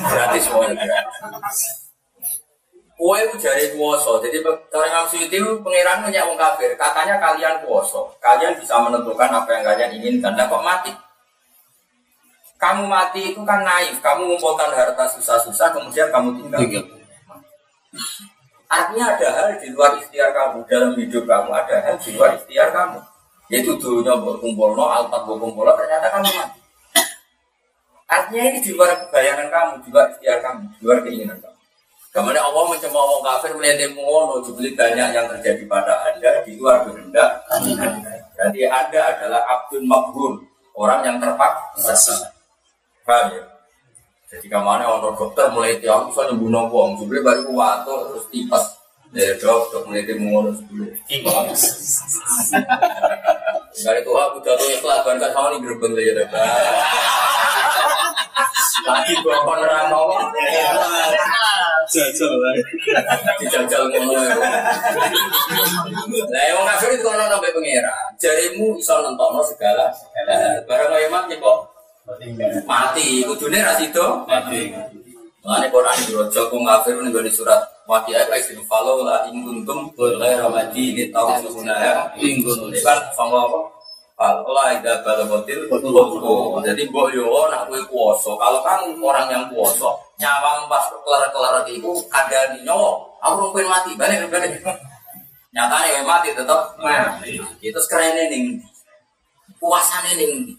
Berarti semuanya. Kue itu jari kuoso, jadi cara Imam Suyuti pengiran punya wong kafir. Katanya kalian kuoso, kalian bisa menentukan apa yang kalian inginkan. Dan kok mati? Kamu mati itu kan naif, kamu mengumpulkan harta susah-susah, kemudian kamu tinggal. Artinya ada hal di luar ikhtiar kamu dalam hidup kamu, ada hal di luar ikhtiar kamu. Yaitu dulunya berkumpul no, alpat berkumpul ternyata kamu mati. Artinya ini di luar bayangan kamu, di luar ikhtiar kamu, di luar keinginan kamu. Kemudian Allah mencemooh orang kafir melihat ngono jubli banyak yang terjadi pada anda di luar kehendak. Berarti anda adalah abdul makbul, orang yang terpaksa. Paham ya? Jadi ke mana orang dokter mulai tiap bisa nyembuh wong, sebenarnya baru kuwato terus tipas. Ya dok, dok mulai timun sebelum. Kali tuh aku jatuh ikhlas, kan kan sama nih gerbang aja deh. [LAUGHS] Lagi gua penerang ngomong, Jajal dijajal ngono ya. Lah yang kafir itu kono sampai pengira. Jarimu iso nentokno segala. Barang kaya mati kok mati, kudune ra sido Mati. Mane Quran di rojo kung kafir ning gone surat Waqiah ayat sing falo la in kuntum ghairu mati li tawsuna ya in kuntum Ini sama apa? Fala ida balagotil qulub. Jadi mbok yo nak kowe kuwasa. Kalau kan orang yang kuwasa, nyawang pas kelar-kelar itu ada di nyawa. Aku rung pengen mati, balik balik. Nyatanya mati tetap mati. Itu sekarang ning puasane ning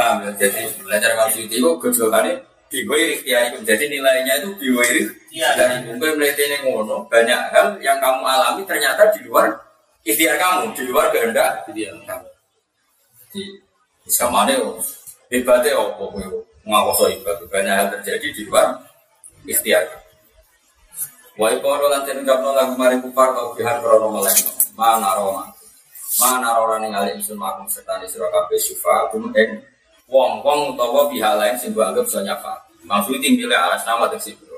Paham ya? Jadi belajar maksud itu gejolaknya biwiri ikhtiar itu. Jadi nilainya itu biwiri dari mungkin melihatnya ngono banyak hal yang kamu alami ternyata di luar ikhtiar kamu, di luar kehendak Iya. kamu. Di sama nih hebatnya apa kowe ngawoso hebat banyak hal terjadi di luar ikhtiar. Wa iqoro lan ten kapno lagu mari kufar kau bihan krono meleng. Mana roma. Mana rora ning alih isun makum serta sira kabeh syufa kum ing wong-wong utawa pihak lain sing mbok anggap bisa nyafa. Maksudnya milih alas nama tersebut.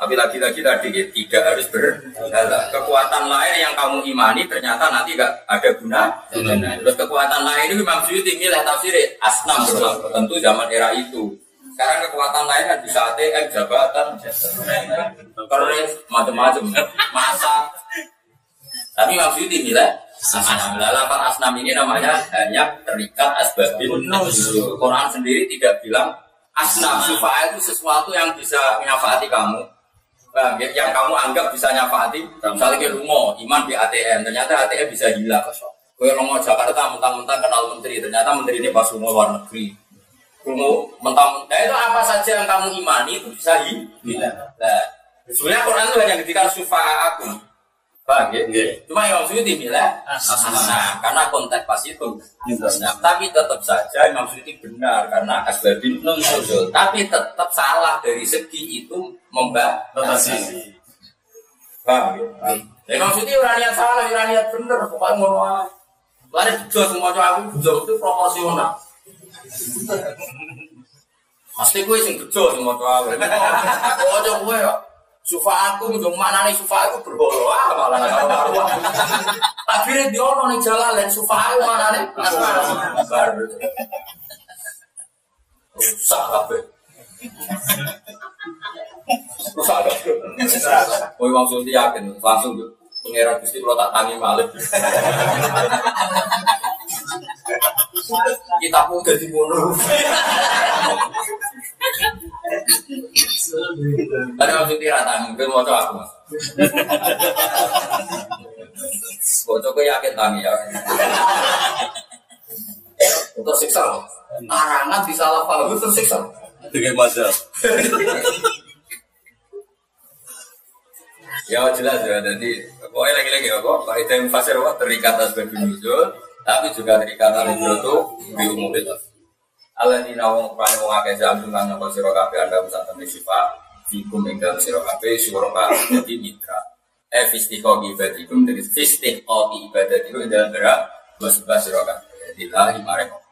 Tapi lagi-lagi tadi ya, tidak harus berhala. Kekuatan lain yang kamu imani ternyata nanti gak ada guna. Terus kekuatan lain ini memang Suyuti milih tafsir asnam. Tentu zaman era itu. Sekarang kekuatan lain kan bisa ATM, jabatan, keris, macam-macam, masa. Tapi Suyuti milih asnam. Lalapan asnam ini namanya hanya terikat asbabin nuzul. Quran sendiri tidak bilang asnam supaya itu sesuatu yang bisa menyafati kamu. Nah, yang kamu anggap bisa nyafati, misalnya ke rumah, iman di ATM, ternyata ATM bisa hilang. Kue ngomong Jakarta mentang-mentang kenal menteri, ternyata menteri ini pas rumah luar negeri. Rumah mentang-mentang, itu apa saja yang kamu imani itu bisa hilang. Nah, sebenarnya Quran itu hanya ketika sufa aku. Paham ya? Cuma Imam Suyuti bilang, nah, karena konteks pas itu. Nah, tapi tetap saja Imam Suyuti benar karena asbabin nuzul. Tapi tetap salah dari segi itu membatasi. Paham ya? Ya, Imam Suyuti orang niat salah, orang niat benar. Pokoknya mau wae. Lari bejo semua cowok aku bejo itu proporsional. Pasti gue sing bejo semua cowok aku. Oh, aja gue ya. Sufa aku menjong mana nih sufa aku berholo ah malah karuan. Tapi dia ono nih jalan lain sufa aku mana nih baru. Rusak apa? Rusak apa? Oh langsung dia yakin langsung tuh. Pengiran gusti kalau tak tangi malik. Kita pun jadi mono. Ada maksud tiratan, mungkin mau coba aku mas. Bocok gue yakin tangi ya. Untuk siksa loh. Arangan disalah paham itu tersiksa. Dengan mazhab. Ya jelas ya, jadi pokoknya lagi-lagi ya kok, Pak yang fasir terikat asbab nuzul, tapi juga terikat al-hijrah itu di umum itu. Allah di nawang rupanya wong akeh jam dengan nopo sira kabeh anda bisa temen sifat fikum ing dalem sira kabeh jadi mitra. Eh fistiqo ibadikum dari fistiqo ibadatikum ing dalem berak wasbah sira kabeh lillahi mareko.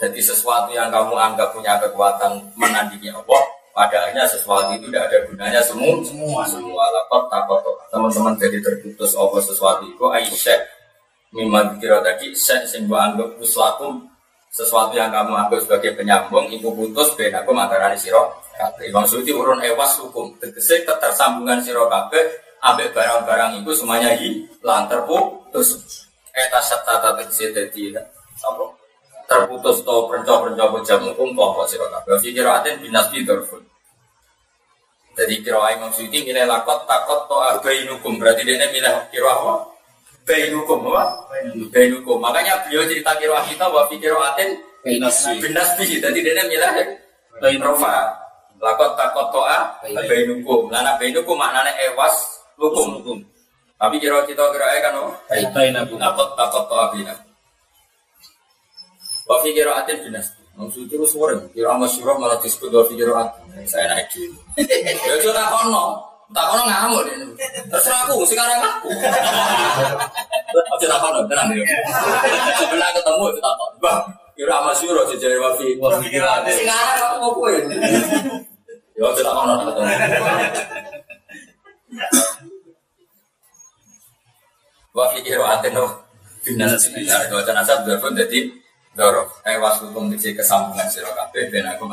Jadi sesuatu yang kamu anggap punya kekuatan menandingi Allah, padahalnya sesuatu itu tidak ada gunanya semua semua semua lapor takut teman-teman jadi terputus apa sesuatu itu aisyah mimma kira tadi saya sing gua anggap uslakum sesuatu yang kamu anggap sebagai penyambung ibu putus ben aku mantarani siro kabeh. Imam Suyuti urun ewas hukum. Tegese ketersambungan siro kabeh ambek barang-barang itu semuanya hilang terputus. Eta serta tegese dadi apa? Terputus to perenco-perenco jam hukum kelompok siro kabeh. Fikiratin binas bidorfun jadi kira Imam Suyuti milih lakot takot to arbainukum berarti dia milih kira apa? Bainukum apa? Bainukum. Makanya beliau cerita kira kita wa fi kiraatin Binasbi. binasbi. Jadi dia milih Rofa. Lakot takot to arbainukum. Lana bainukum maknanya ewas hukum. Tapi kira kita kira kan apa? Bainakum. Lakot takot to abina. Wa fi qiraatin dinasti. Maksud terus suara, kira masyurah malah disebut wa fi qiraatin. Saya naik di. [LAUGHS] Ya tak kono. Tak kono ngamuk deh. Terserah aku, sekarang aku. Tak kono, tenang ya. Sebelah ketemu itu tak kono. Bang, kira masyurah sejari wa fi wa fi qiraatin. Sekarang aku mau kue. Ya tak kono tak ketemu. Wa fi qiraatin Binas sekitar dua jenazah berpun jadi dorong. Eh diksi kesambungan ben aku.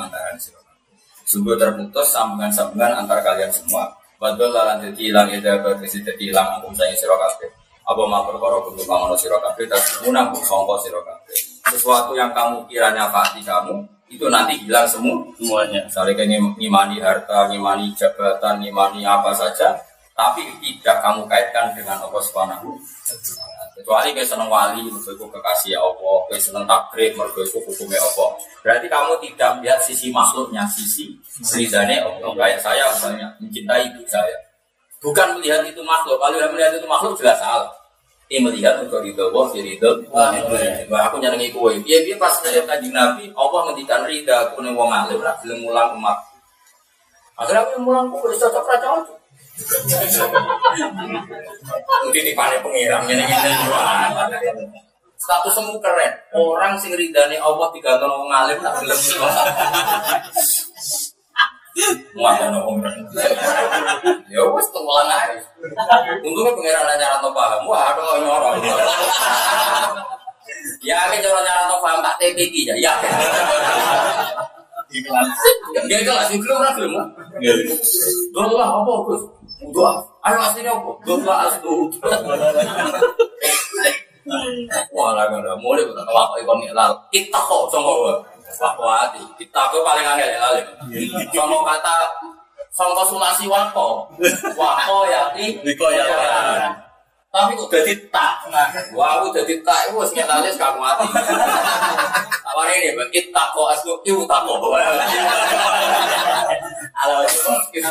Sungguh terputus sambungan-sambungan antar kalian semua. Badul lalan jadi hilang ida berkesi jadi hilang angkum saya siro kabeh. Apa mau perkara kudu mangono siro kabeh dan munang songko siro kabeh. Sesuatu yang kamu kira nyafati kamu itu nanti hilang semua semuanya. Misalnya kayak ngim- ngimani harta, ngimani jabatan, ngimani apa saja, tapi tidak kamu kaitkan dengan Allah Subhanahu. Kecuali kayak seneng wali, mergo iku kekasih Allah, kayak seneng takrib, mergo iku hukumnya Allah. Berarti kamu tidak melihat sisi makhluknya, sisi ridhanya Allah. Kayak saya misalnya mencintai ibu saya. Bukan melihat itu makhluk. Kalau melihat itu makhluk jelas salah. Ini melihat untuk ridho Allah, si ridho. Wah, aku nyenengi kue. Iya, dia pas saya kaji Nabi, Allah ngendikan ridha, aku nih wong alim, belum mulang umat. Akhirnya aku mulang kue, cocok ra cocok. Mungkin di panen pengiram nyenengi Status semu keren. Orang sing ridhane Allah digantung wong alim, tak belum mulang. Muatan wong Ya wes tulang aja. Untungnya pengiran nanya atau paham. Wah, aduh nyorong. Ya, ini cara nyara atau paham tak TPK ya. Ya. Iklan. Gak kelas itu orang belum. Dulu lah apa Gus? Udah. Ayo aslinya apa? Lah asli. Wah, lah kan udah mulai kita tahu ikon lal. Kita kok sama Wakwati. Kita kok paling angel ya lali. Sama kata sama sulasi wako. Wako ya ti. Niko ya. Tapi kok jadi tak. Wah, aku jadi tak. Itu kita lihat kamu hati. Awal ini, kita kok asli. Ibu tak kok. Halo, kita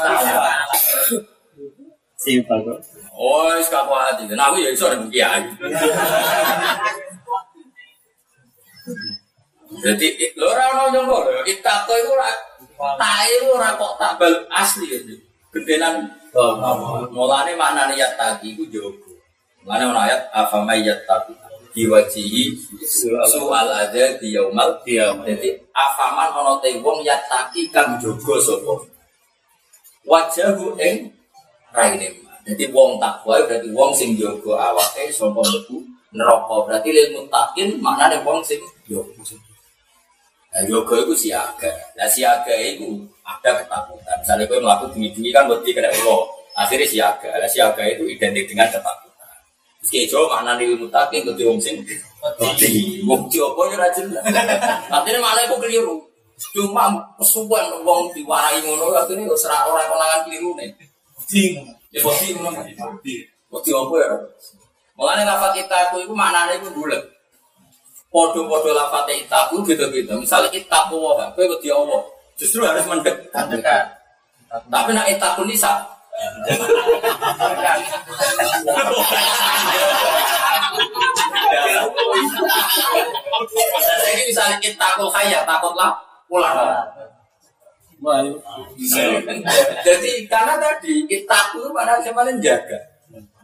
Simpel kok. Oh, wis kamu hati. Nah, aku ya iso ada kiai. Jadi, lo ora ono nyongko lho. Itako itu ora itu ora kok tabel asli ya. Gendenan mulane maknane yat tadi iku jogo. Mulane ono ayat afama yat tadi diwajihi soal ada di yaumal. Jadi afaman ono te wong yat tadi kang jogo sapa. Wajahu ing raine. Jadi wong takwa berarti wong sing jogo awake sapa mlebu neraka. Berarti lil muttaqin maknane wong sing jogo. Nah, yoga itu siaga. Nah, siaga itu ada ketakutan. Misalnya gue melakukan bunyi-bunyi kan berarti kena Allah. Akhirnya siaga. Nah, siaga itu identik dengan ketakutan. Kayak jauh makna nih mutakin ke wong sing wedi. Wong Jawa ya ora jelas. Artinya malah itu keliru. Cuma kesuwen wong diwarai ngono akhirnya ora ora keliru nih. Sing. Ya wedi ngono. Wedi apa ya? Mulane kita itu maknanya itu bulat. Podo-podo lafaz itaku gitu-gitu. Misalnya itaku wah, kowe wedi Allah. Justru harus mendekat. Tapi nak itaku nisa. [LAUGHS] Jadi misalnya itaku kaya takutlah pulang. Wah, Jadi karena tadi itaku itu mana siapa jaga.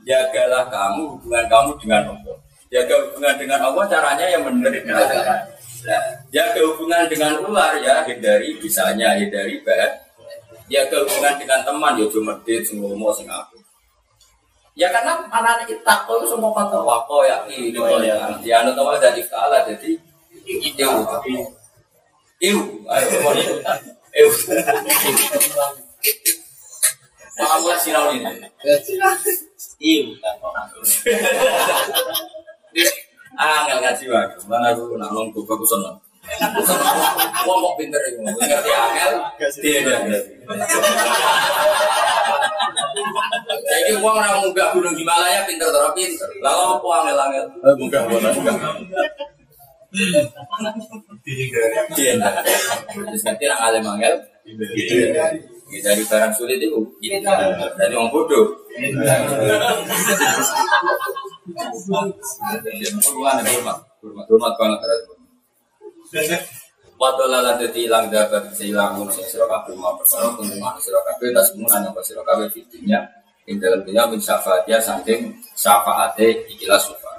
Jagalah kamu hubungan kamu dengan Allah. Jaga hubungan dengan Allah caranya yang benar. Nah, jaga hubungan dengan ular ya hindari bisanya hindari bahan. Jaga hubungan dengan teman ya cuma medit semua mau sing aku. Ya karena anak kita itu semua kata wako ya ini ya. Ya anu tahu dari kala jadi itu Iu, ayo, iu. Maaf lah sinau ini. Ah, ngaji aku nak nong buka aku seneng. Wong kok pinter iku. Ngerti angel. Dia. Jadi wong ora munggah gunung Himalaya pinter pinter. Lah opo angel-angel. Bukan. Dia. Terus nanti nak alim angel. Ya, dari barang sulit itu kita dari orang bodoh. Jadi, Hormat, banget terhadap Wadola lan dadi ilang dapat seilang mun sing sira kabeh mau perkara kunjungan sira kabeh tas mun nang sira kabeh fitinya ing dalam dunia min syafaatnya saking syafaate ikilah sufa.